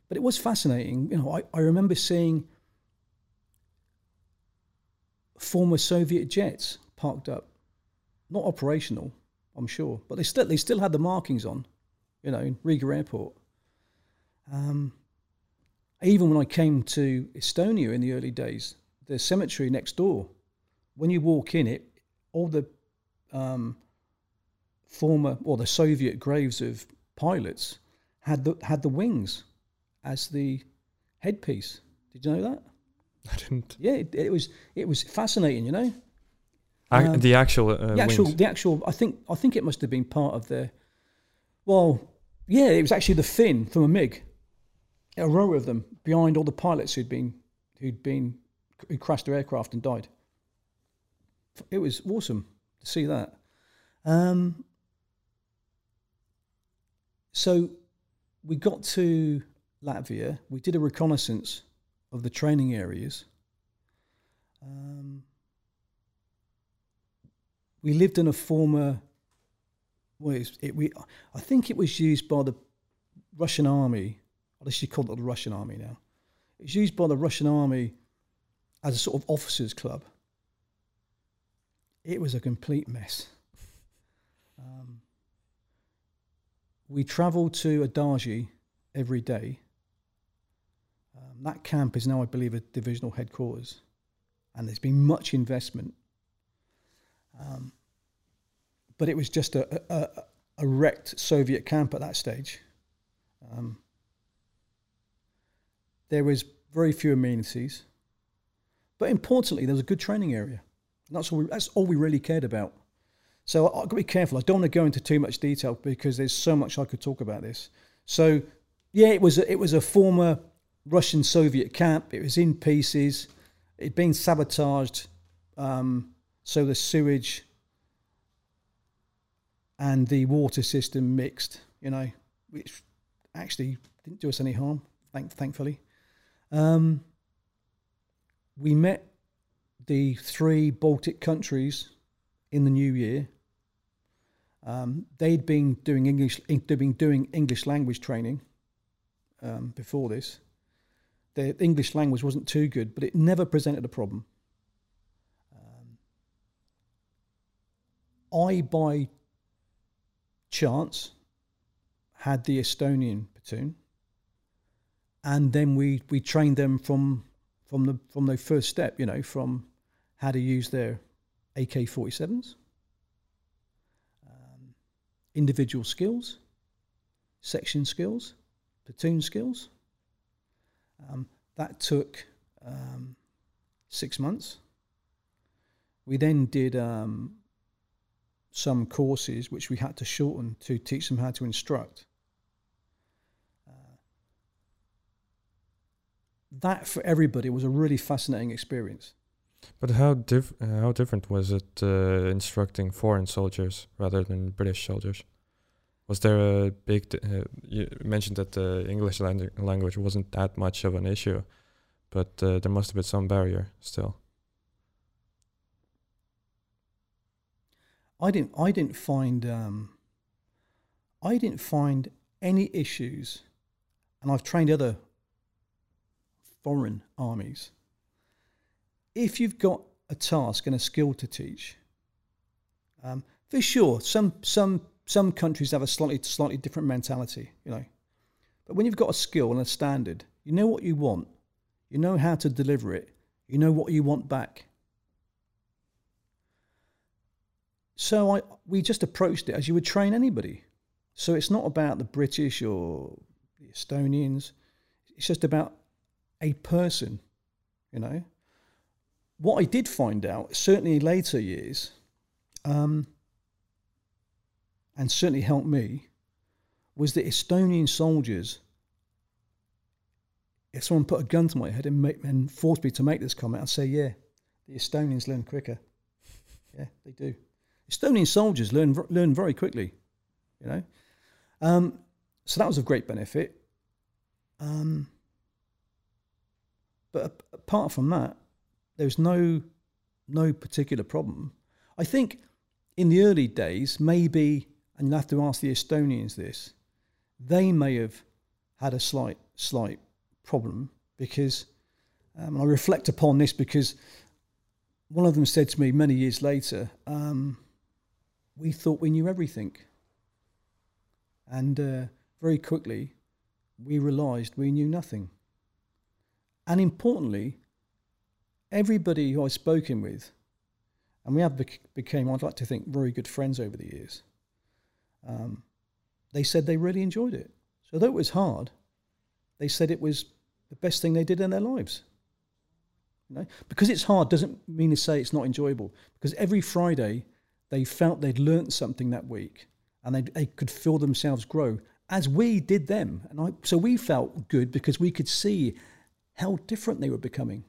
[SPEAKER 3] But it was fascinating. You know, I, I remember seeing former Soviet jets parked up, not operational, I'm sure, but they still they still had the markings on, you know, in Riga Airport. Um, even when I came to Estonia in the early days, the cemetery next door, when you walk in it, all the um, former or the Soviet graves of pilots had the had the wings as the headpiece. Did you know that?
[SPEAKER 4] I didn't.
[SPEAKER 3] Yeah, it, it was it was fascinating. You know,
[SPEAKER 4] Ac-
[SPEAKER 3] Um,
[SPEAKER 4] the actual uh,
[SPEAKER 3] the actual
[SPEAKER 4] wings.
[SPEAKER 3] the actual. I think I think it must have been part of the. Well, yeah, it was actually the fin from a MiG, a row of them behind all the pilots who'd been who'd been who crashed their aircraft and died. It was awesome see that. Um, so we got to Latvia. We did a reconnaissance of the training areas. Um, we lived in a former. Well, it's- it, we I think it was used by the Russian army. They should call it the Russian army now. It's used by the Russian army as a sort of officers' club. It was a complete mess. Um, we travelled to Ādaži every day. Um, that camp is now, I believe, a divisional headquarters, and there's been much investment. Um, but it was just a, a, a, wrecked Soviet camp at that stage. Um, there was very few amenities, but importantly, there was a good training area. That's all. We, that's all we really cared about. So I've got to be careful. I don't want to go into too much detail because there's so much I could talk about this. So yeah, it was a, it was a former Russian Soviet camp. It was in pieces. It'd been sabotaged. Um, so the sewage and the water system mixed. You know, which actually didn't do us any harm. Thank, thankfully. Um, we met the three Baltic countries in the new year. Um, they'd been doing English, they'd been doing English language training um, before this. Their English language wasn't too good, but it never presented a problem. Um, I, by chance, had the Estonian platoon, and then we we trained them from from the from the first step, you know, from how to use their AK forty sevens, um, individual skills, section skills, platoon skills. Um, that took um, six months. We then did um, some courses which we had to shorten to teach them how to instruct. Uh, that for everybody was a really fascinating experience.
[SPEAKER 4] But how diff- how different was it uh, instructing foreign soldiers rather than British soldiers? Was there a big? D- uh, you mentioned that the English lang- language wasn't that much of an issue, but uh, there must have been some barrier still.
[SPEAKER 3] I didn't. I didn't find. Um, I didn't find any issues, and I've trained other foreign armies. If you've got a task and a skill to teach, um, for sure, some some some countries have a slightly slightly different mentality, you know. But when you've got a skill and a standard, you know what you want, you know how to deliver it, you know what you want back. So I we just approached it as you would train anybody. So it's not about the British or the Estonians. It's just about a person, you know. What I did find out, certainly in later years, um, and certainly helped me, was that Estonian soldiers, if someone put a gun to my head and, make, and forced me to make this comment, I'd say, yeah, the Estonians learn quicker. Yeah, they do. Estonian soldiers learn learn very quickly, you know. Um, so that was of great benefit. Um, but apart from that, there was no no particular problem. I think in the early days, maybe, and you'll have to ask the Estonians this, they may have had a slight slight problem because, um, and I reflect upon this because one of them said to me many years later, um, we thought we knew everything. And uh, very quickly, we realized we knew nothing. And importantly, everybody who I've spoken with, and we have bec- became, I'd like to think, very good friends over the years, um, they said they really enjoyed it. So though it was hard, they said it was the best thing they did in their lives. You know? Because it's hard doesn't mean to say it's not enjoyable. Because every Friday they felt they'd learnt something that week and they, they could feel themselves grow as we did them. And I, so we felt good because we could see how different they were becoming.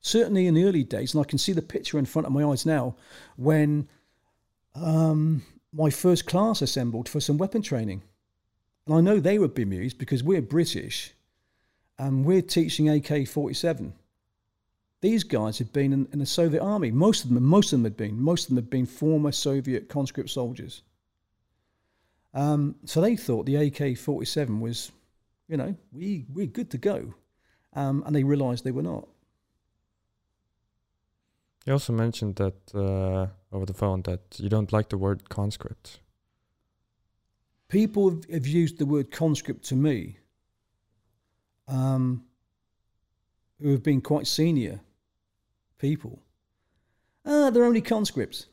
[SPEAKER 3] Certainly in the early days, and I can see the picture in front of my eyes now, when um, my first class assembled for some weapon training. And I know they were bemused because we're British and we're teaching AK 47 these guys had been in, in, the Soviet army. Most of them, most of them had been. Most of them had been former Soviet conscript soldiers. Um, so they thought the AK-47 was, you know, we we're good to go, um, and they realised they were not.
[SPEAKER 4] You also mentioned that uh, over the phone that you don't like the word conscript.
[SPEAKER 3] People have used the word conscript to me, um, who have been quite senior people. Ah, they're only conscripts.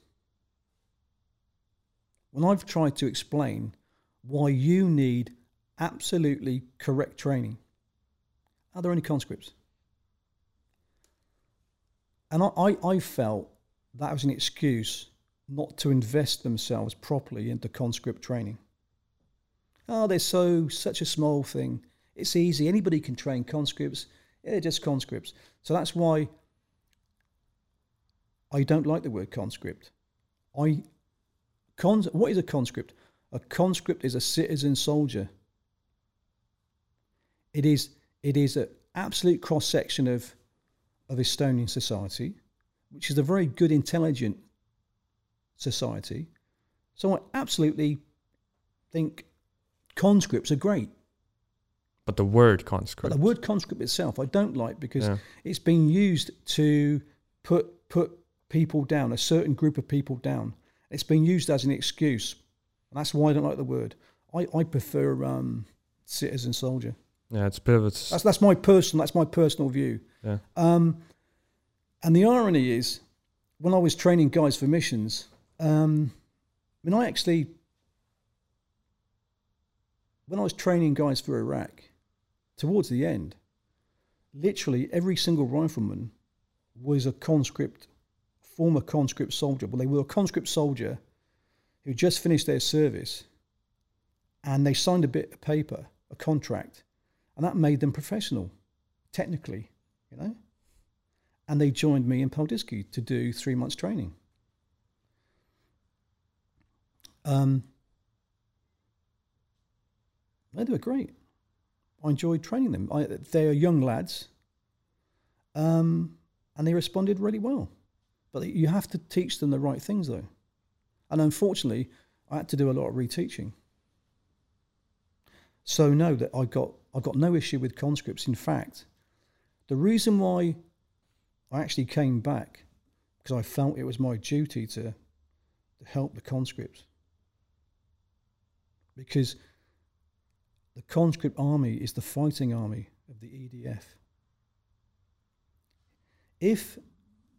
[SPEAKER 3] When I've tried to explain why you need absolutely correct training, are there only conscripts? And I, I, felt that was an excuse not to invest themselves properly into conscript training. Oh, they're so such a small thing. It's easy. Anybody can train conscripts. Yeah, just conscripts. So that's why I don't like the word conscript. I cons, what is a conscript? A conscript is a citizen soldier. It is it is an absolute cross section of of Estonian society, which is a very good, intelligent society. So I absolutely think conscripts are great.
[SPEAKER 4] But the word conscript.
[SPEAKER 3] But the word conscript itself, I don't like because yeah. it's been used to put put people down, a certain group of people down. It's been used as an excuse. And that's why I don't like the word. I, I prefer um, citizen soldier.
[SPEAKER 4] Yeah, it's a bit of a...
[SPEAKER 3] That's, that's my personal, that's my personal view.
[SPEAKER 4] Yeah.
[SPEAKER 3] Um, and the irony is, when I was training guys for missions, um, I mean, I actually, when I was training guys for Iraq, towards the end, literally every single rifleman was a conscript former conscript soldier. Well, they were a conscript soldier who just finished their service and they signed a bit of paper, a contract, and that made them professional. technically, you know. And they joined me in Paldiski to do three months training. Um, they were great. I enjoyed training them. I, they are young lads, um, and they responded really well. But you have to teach them the right things, though. And unfortunately, I had to do a lot of reteaching. So know that I got I got no issue with conscripts. In fact, the reason why I actually came back because I felt it was my duty to, to help the conscripts. Because the conscript army is the fighting army of the EDF. If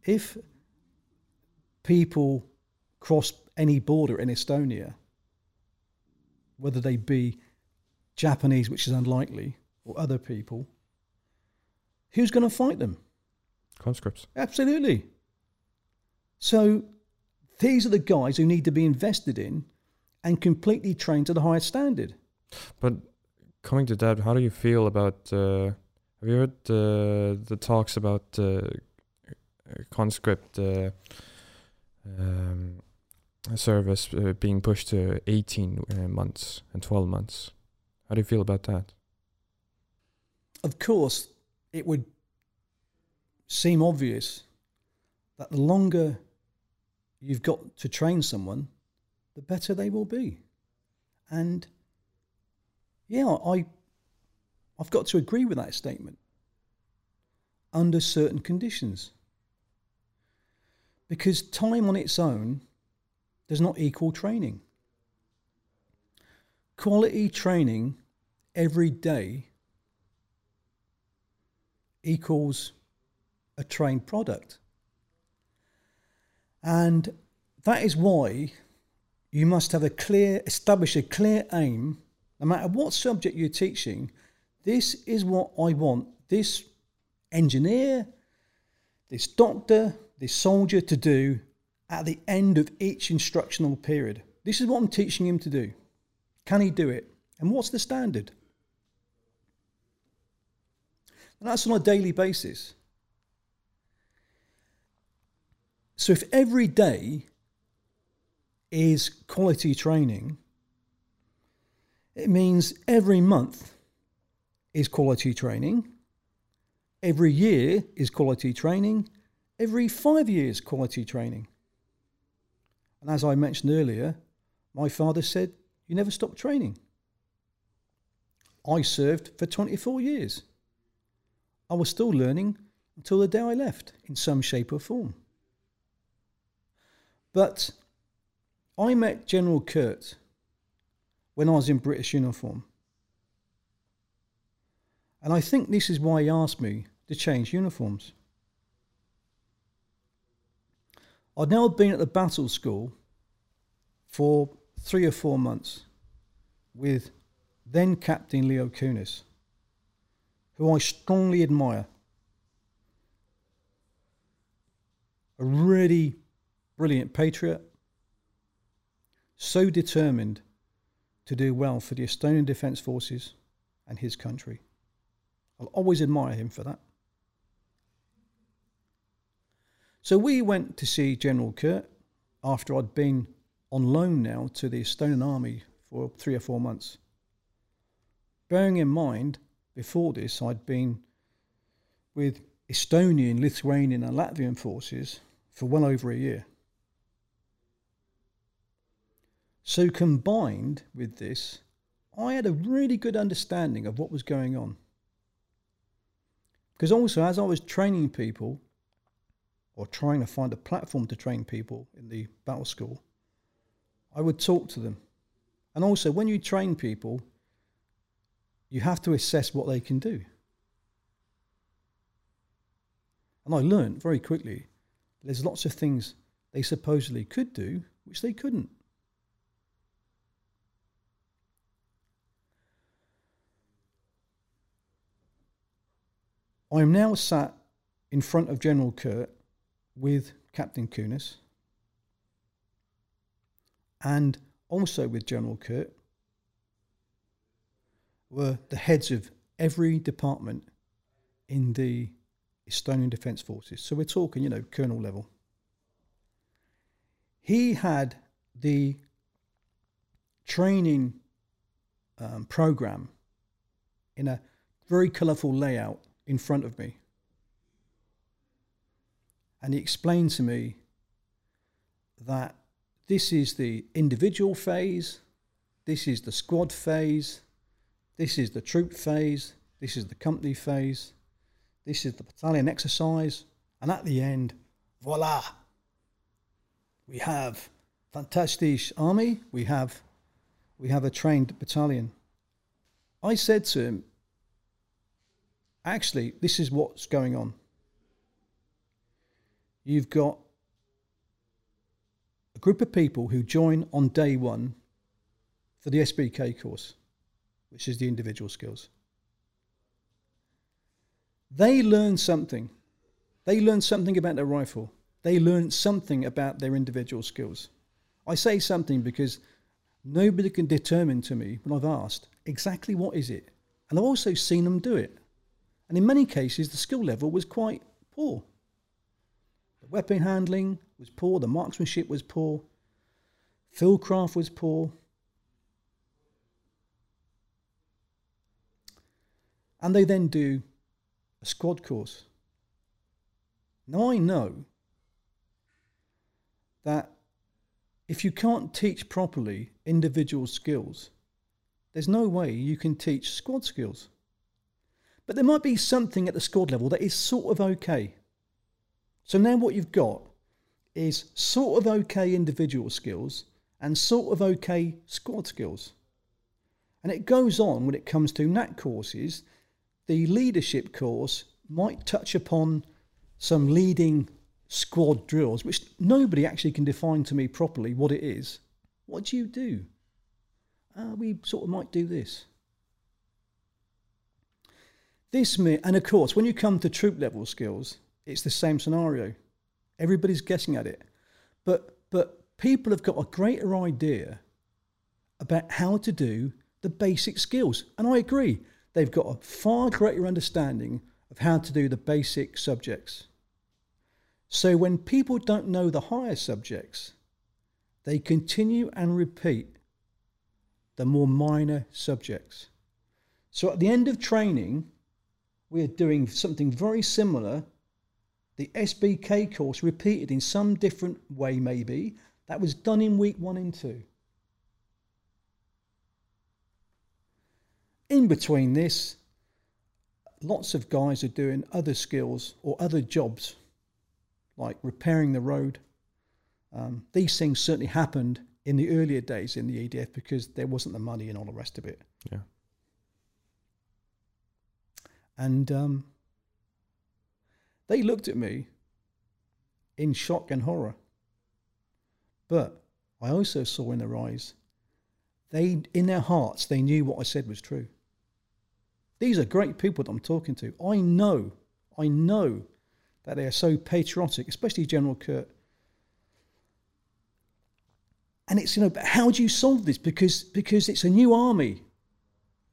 [SPEAKER 3] if people cross any border in Estonia, whether they be Japanese, which is unlikely, or other people, who's going to fight them?
[SPEAKER 4] Conscripts.
[SPEAKER 3] Absolutely. So these are the guys who need to be invested in and completely trained to the highest standard.
[SPEAKER 4] But coming to that, how do you feel about? Uh, have you heard uh, the talks about uh, conscript uh, um, service uh, being pushed to 18 uh, months and 12 months? How do you feel about that?
[SPEAKER 3] Of course, it would seem obvious that the longer you've got to train someone, the better they will be. And yeah, I I've got to agree with that statement under certain conditions. Because time on its own does not equal training. Quality training every day equals a trained product. And that is why you must have a clear, establish a clear aim, no matter what subject you're teaching. This is what I want this engineer, this doctor, this soldier to do at the end of each instructional period. This is what I'm teaching him to do. Can he do it? And what's the standard? And that's on a daily basis. So if every day is quality training, it means every month is quality training, every year is quality training, every five years quality training. And as I mentioned earlier, my father said, You never stop training. I served for 24 years. I was still learning until the day I left in some shape or form. But I met General Kert when I was in British uniform. And I think this is why he asked me to change uniforms. I'd now been at the battle school for three or four months with then Captain Leo Kunnas who I strongly admire. A really brilliant patriot, so determined to do well for the Estonian Defence Forces and his country. I'll always admire him for that. So we went to see General Kert after I'd been on loan now to the Estonian Army for three or four months. Bearing in mind before this, I'd been with Estonian, Lithuanian, and Latvian forces for well over a year. So, combined with this, I had a really good understanding of what was going on. Because also, as I was training people, or trying to find a platform to train people in the battle school, I would talk to them. And also, when you train people, you have to assess what they can do. And I learned very quickly there's lots of things they supposedly could do which they couldn't. I am now sat in front of General Kert with Captain Kunnas and also with General Kert were the heads of every department in the Estonian Defence Forces. So we're talking, you know, colonel level. He had the training um, program in a very colourful layout in front of me. And he explained to me that this is the individual phase, this is the squad phase, this is the troop phase, this is the company phase, this is the battalion exercise, and at the end, voila, we have fantastic army, we have we have a trained battalion. I said to him, actually, this is what's going on. You've got a group of people who join on day one for the SBK course, which is the individual skills. They learn something. They learn something about their rifle. They learn something about their individual skills. I say something because nobody can determine to me when I've asked exactly what is it. And I've also seen them do it. And in many cases, the skill level was quite poor. The weapon handling was poor, the marksmanship was poor, fieldcraft was poor. And they then do a squad course. Now I know that if you can't teach properly individual skills, there's no way you can teach squad skills. But there might be something at the squad level that is sort of okay. So now what you've got is sort of okay individual skills and sort of okay squad skills. And it goes on when it comes to NAT courses. The leadership course might touch upon some leading squad drills, which nobody actually can define to me properly what it is. What do you do? Uh, we sort of might do this. This and of course, when you come to troop level skills, it's the same scenario. Everybody's guessing at it, but but people have got a greater idea about how to do the basic skills, and I agree. They've got a far greater understanding of how to do the basic subjects. So when people don't know the higher subjects, they continue and repeat the more minor subjects. So at the end of training, we're doing something very similar. The SBK course repeated in some different way, maybe. That was done in week one and two. In between this, lots of guys are doing other skills or other jobs, like repairing the road. Um, these things certainly happened in the earlier days in the EDF because there wasn't the money and all the rest of it.
[SPEAKER 4] Yeah.
[SPEAKER 3] And um, they looked at me in shock and horror. But I also saw in their eyes, they in their hearts, they knew what I said was true. These are great people that I'm talking to. I know, I know that they are so patriotic, especially General Kert. And it's, you know, but how do you solve this? Because, because it's a new army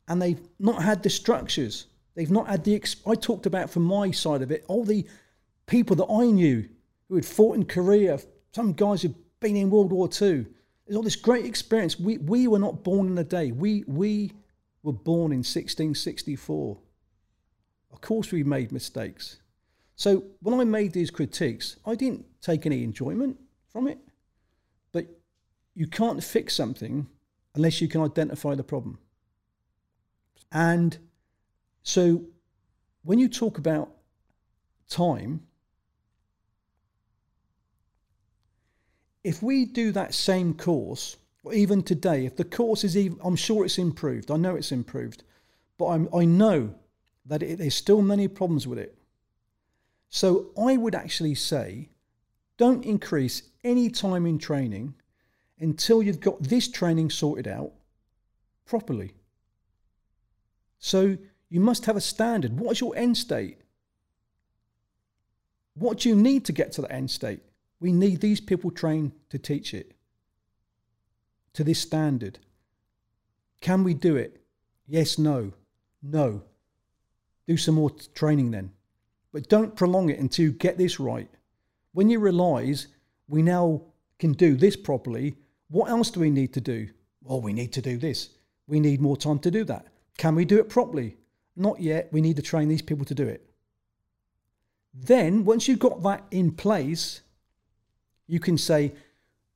[SPEAKER 3] and they've not had the structures. They've not had the. I talked about from my side of it all the people that I knew who had fought in Korea, some guys who'd been in World War II. There's all this great experience. We, we were not born in a day. We, we were born in 1664. Of course, we made mistakes. So when I made these critiques, I didn't take any enjoyment from it. But you can't fix something unless you can identify the problem. And so when you talk about time, if we do that same course, even today, if the course is even, I'm sure it's improved. I know it's improved, but I'm, I know that it, there's still many problems with it. So I would actually say, don't increase any time in training until you've got this training sorted out properly. So you must have a standard. What is your end state? What do you need to get to the end state? We need these people trained to teach it to this standard. Can we do it? Yes, no, no. do some more training then. But don't prolong it until you get this right. When you realise we now can do this properly, what else do we need to do? Well, we need to do this. We need more time to do that. Can we do it properly? Not yet. We need to train these people to do it. Then, once you've got that in place, you can say,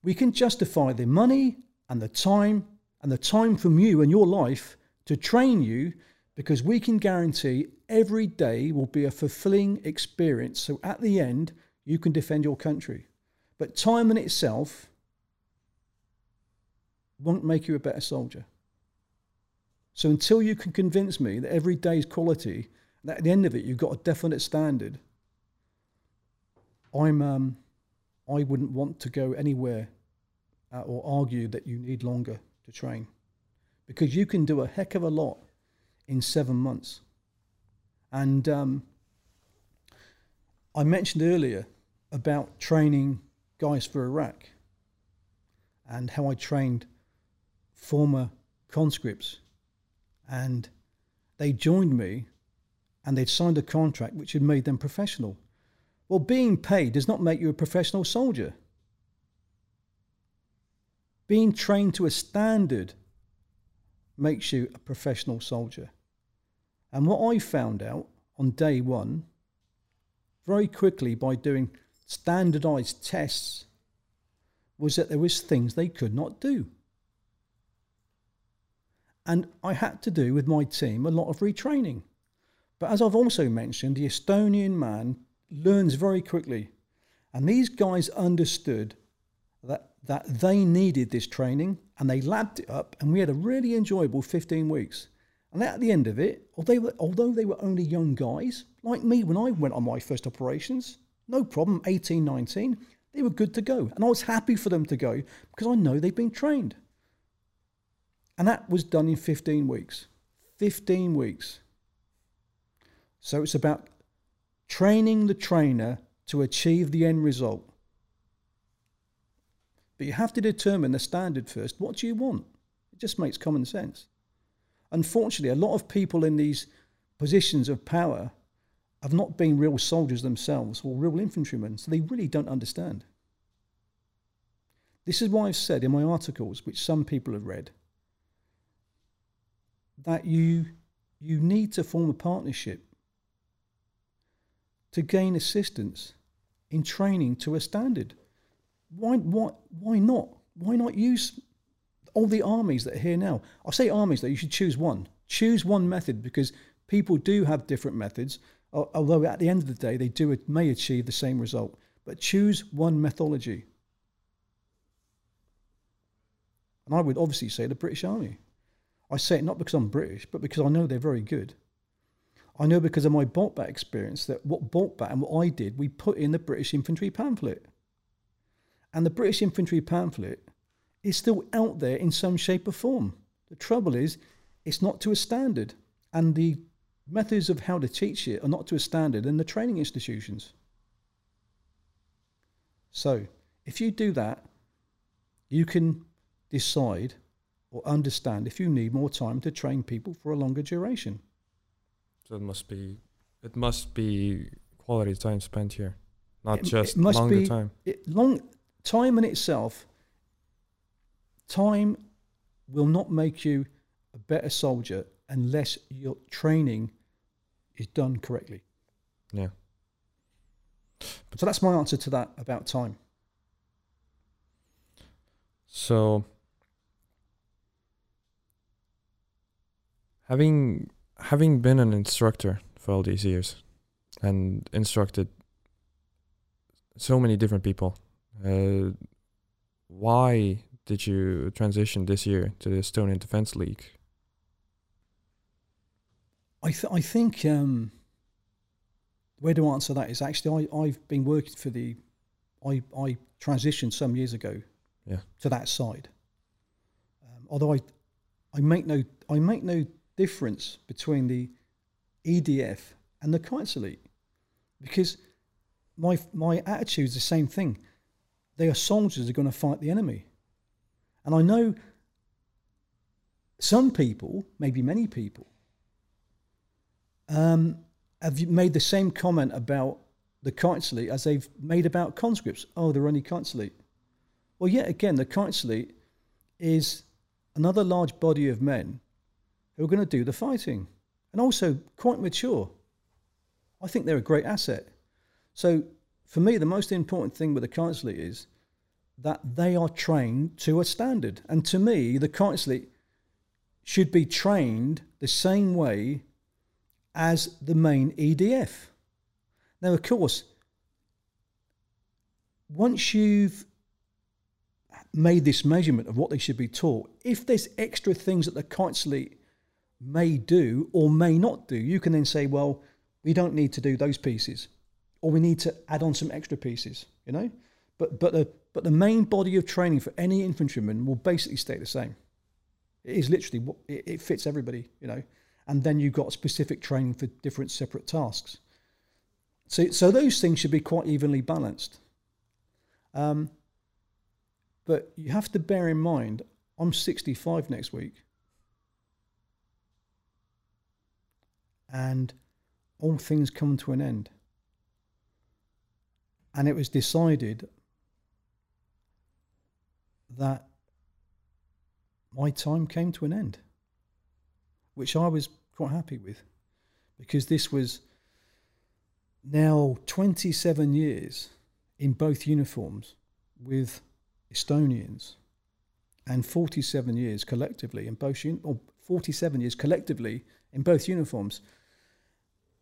[SPEAKER 3] we can justify the money and the time and the time from you and your life to train you because we can guarantee every day will be a fulfilling experience. So at the end, you can defend your country. But time in itself won't make you a better soldier. So until you can convince me that every day is quality, that at the end of it you've got a definite standard, I'm um, I wouldn't want to go anywhere uh, or argue that you need longer to train, because you can do a heck of a lot in seven months. And um, I mentioned earlier about training guys for Iraq and how I trained former conscripts and they joined me and they'd signed a contract which had made them professional. Well, being paid does not make you a professional soldier. Being trained to a standard makes you a professional soldier. And what I found out on day one, very quickly by doing standardized tests, was that there was things they could not do. And I had to do with my team a lot of retraining. But as I've also mentioned, the Estonian man learns very quickly. And these guys understood that, that they needed this training and they lapped it up, and we had a really enjoyable 15 weeks. And at the end of it, although, although they were only young guys, like me when I went on my first operations, no problem, 18, 19, they were good to go. And I was happy for them to go because I know they've been trained. And that was done in 15 weeks. 15 weeks. So it's about training the trainer to achieve the end result. But you have to determine the standard first. What do you want? It just makes common sense. Unfortunately, a lot of people in these positions of power have not been real soldiers themselves or real infantrymen, so they really don't understand. This is why I've said in my articles, which some people have read, that you you need to form a partnership to gain assistance in training to a standard. Why, why, why not? Why not use all the armies that are here now? I say armies that you should choose one. Choose one method because people do have different methods, although at the end of the day they do may achieve the same result. But choose one methodology. And I would obviously say the British Army. I say it not because I'm British, but because I know they're very good. I know because of my BALTBAT experience that what BALTBAT and what I did, we put in the British Infantry pamphlet. And the British Infantry pamphlet is still out there in some shape or form. The trouble is, it's not to a standard. And the methods of how to teach it are not to a standard in the training institutions. So, if you do that, you can decide or understand if you need more time to train people for a longer duration.
[SPEAKER 4] So it must be it must be quality time spent here, not
[SPEAKER 3] It-
[SPEAKER 4] just
[SPEAKER 3] it
[SPEAKER 4] longer
[SPEAKER 3] be-
[SPEAKER 4] time.
[SPEAKER 3] It, long time in itself, time will not make you a better soldier unless your training is done correctly.
[SPEAKER 4] Yeah.
[SPEAKER 3] So that's my answer to that about time.
[SPEAKER 4] So having having been an instructor for all these years and instructed so many different people, uh, why did you transition this year to the Estonian Defense League?
[SPEAKER 3] I, th- I think um, the way to answer that is actually I, I've been working for the I, I transitioned some years ago
[SPEAKER 4] Yeah.
[SPEAKER 3] to that side. Um, although I I make no I make no difference between the EDF and the Kaitseliit because my my attitude is the same thing. They are soldiers who are going to fight the enemy, and I know some people, maybe many people, um, have made the same comment about the Kaitseliit as they've made about conscripts. Oh, they're only Kaitseliit. Well, yet again, the Kaitseliit is another large body of men who are going to do the fighting and also quite mature. I think they're a great asset. So, for me, the most important thing with the kite is that they are trained to a standard. And to me, the kite should be trained the same way as the main EDF. Now, of course, once you've made this measurement of what they should be taught, if there's extra things that the salute may do or may not do, you can then say, well, we don't need to do those pieces, or we need to add on some extra pieces, you know. But but the but the main body of training for any infantryman will basically stay the same. It is literally it, it fits everybody, you know. And then you've got specific training for different separate tasks. So, so those things should be quite evenly balanced. Um, but you have to bear in mind, I'm 65 next week. And all things come to an end. And it was decided that my time came to an end, which I was quite happy with because this was now 27 years in both uniforms with Estonians and 47 years collectively in both or 47 years collectively in both uniforms.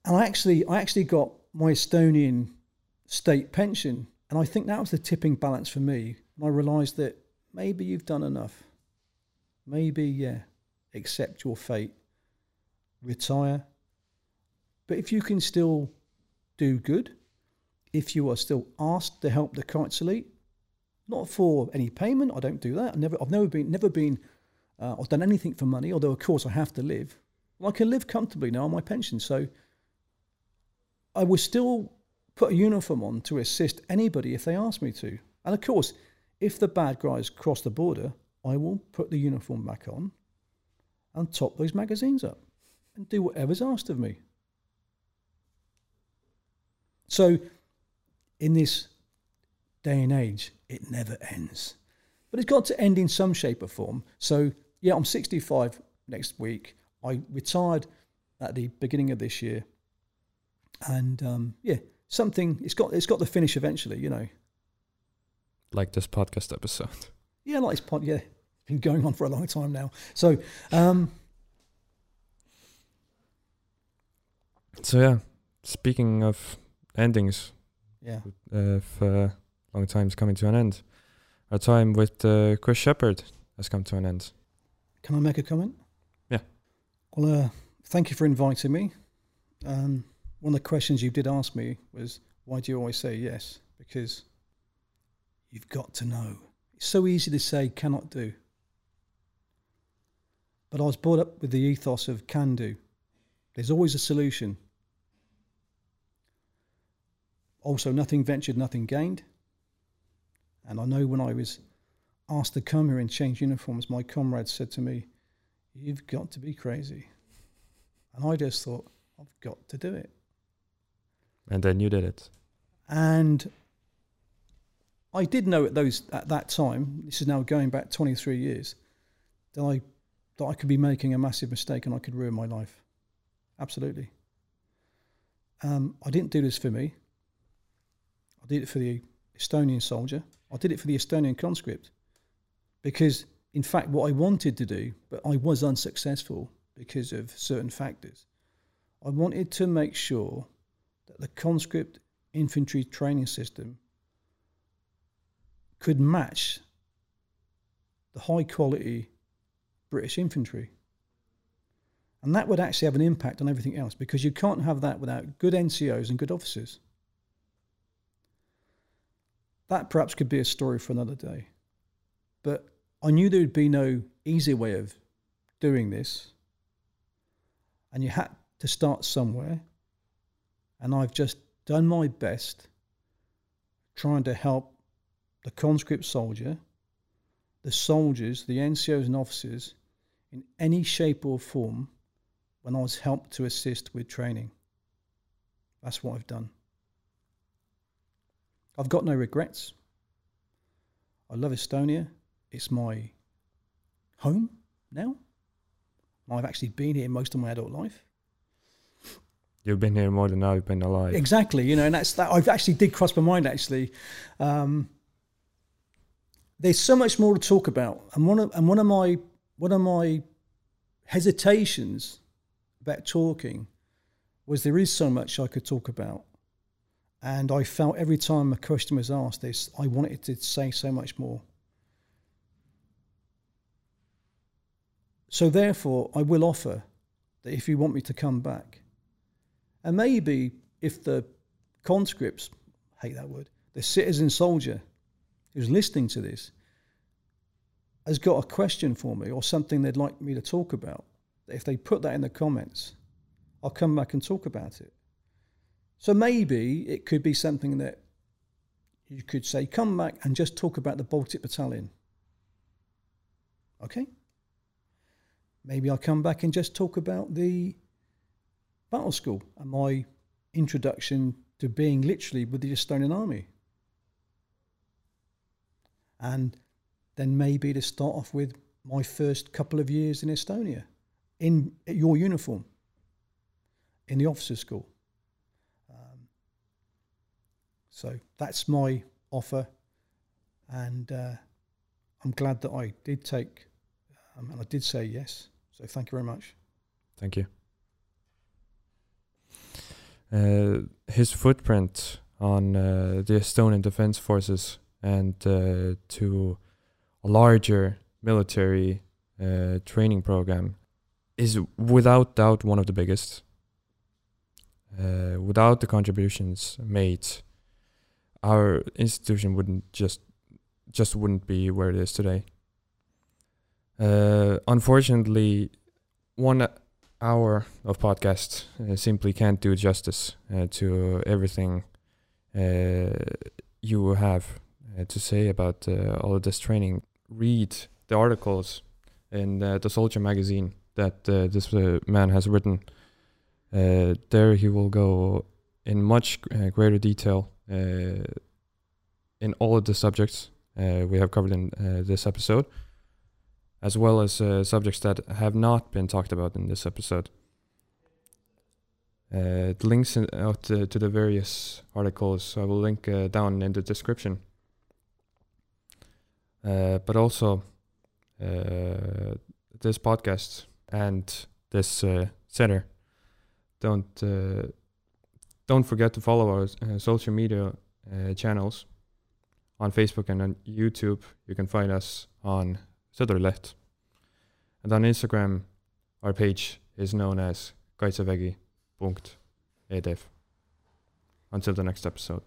[SPEAKER 3] And I actually I actually got my Estonian state pension and I think that was the tipping balance for me. And I realized that maybe you've done enough. Maybe yeah, accept your fate. Retire. But if you can still do good if you are still asked to help the Kaitseliit, not for any payment. I don't do that. I've never, I've never been, never been, uh, I've done anything for money. Although of course I have to live. Well, I can live comfortably now on my pension, so I will still put a uniform on to assist anybody if they ask me to. And of course, if the bad guys cross the border, I will put the uniform back on and top those magazines up and do whatever's asked of me. So, in this day and age, it never ends. But it's got to end in some shape or form. So, yeah, I'm 65 next week. I retired at the beginning of this year. And um, yeah, something it's got it's got to finish eventually, you know.
[SPEAKER 4] Like this podcast episode.
[SPEAKER 3] Yeah, like this pod yeah. Been going on for a long time now. So um
[SPEAKER 4] So yeah, speaking of endings.
[SPEAKER 3] Yeah.
[SPEAKER 4] If uh, long time's coming to an end, our time with uh, Chris Shepherd has come to an end.
[SPEAKER 3] Can I make a comment?
[SPEAKER 4] Yeah.
[SPEAKER 3] Well, uh, thank you for inviting me. Um, one of the questions you did ask me was, why do you always say yes? Because you've got to know. It's so easy to say cannot do. But I was brought up with the ethos of can do. There's always a solution. Also, nothing ventured, nothing gained. And I know when I was asked to come here and change uniforms, my comrades said to me, You've got to be crazy. And I just thought, I've got to do it.
[SPEAKER 4] And then you did it.
[SPEAKER 3] And I did know at those at that time, this is now going back 23 years, that I that I could be making a massive mistake and I could ruin my life. Absolutely. Um, I didn't do this for me. I did it for the Estonian soldier. I did it for the Estonian conscript. Because, in fact, what I wanted to do, but I was unsuccessful because of certain factors, I wanted to make sure that the conscript infantry training system could match the high quality British infantry. And that would actually have an impact on everything else because you can't have that without good NCOs and good officers. That perhaps could be a story for another day. But I knew there would be no easy way of doing this. And you had to start somewhere. And I've just done my best trying to help the conscript soldier, the soldiers, the NCOs and officers in any shape or form when I was helped to assist with training. That's what I've done. I've got no regrets. I love Estonia. It's my home now. I've actually been here most of my adult life.
[SPEAKER 4] You've been here more than I've been alive.
[SPEAKER 3] Exactly, you know, and that's that. I've actually did cross my mind actually. Um, there's so much more to talk about, and one of and one of my one of my hesitations about talking was there is so much I could talk about, and I felt every time a question was asked, this I wanted to say so much more. So therefore, I will offer that if you want me to come back, and maybe if the conscripts, hate that word, the citizen soldier who's listening to this has got a question for me or something they'd like me to talk about, if they put that in the comments, I'll come back and talk about it. So maybe it could be something that you could say, come back and just talk about the Baltic Battalion. Okay? Maybe I'll come back and just talk about the battle school and my introduction to being literally with the Estonian army. And then maybe to start off with my first couple of years in Estonia in your uniform in the officers' school. Um, so that's my offer, and uh, I'm glad that I did take um, and I did say yes. So thank you very much.
[SPEAKER 4] Thank you. Uh, his footprint on uh, the Estonian Defense Forces and uh, to a larger military training program is without doubt one of the biggest. Uh, without the contributions made, our institution wouldn't just just wouldn't be where it is today. Uh, unfortunately, one hour of podcast uh, simply can't do justice uh, to everything uh, you have uh, to say about uh, all of this training. Read the articles in uh, the Soldier magazine that this man has written. there, he will go in much greater detail in all of the subjects we have covered in this episode as well as uh, subjects that have not been talked about in this episode. Uh, the links in, out to, to, the various articles I will link uh, down in the description. Uh, but also, uh, this podcast and this uh, center. Don't don't forget to follow our social media channels on Facebook and on YouTube. You can find us on Sõdurileht. And on Instagram, our page is known as kaitsevägi.edf. Until the next episode.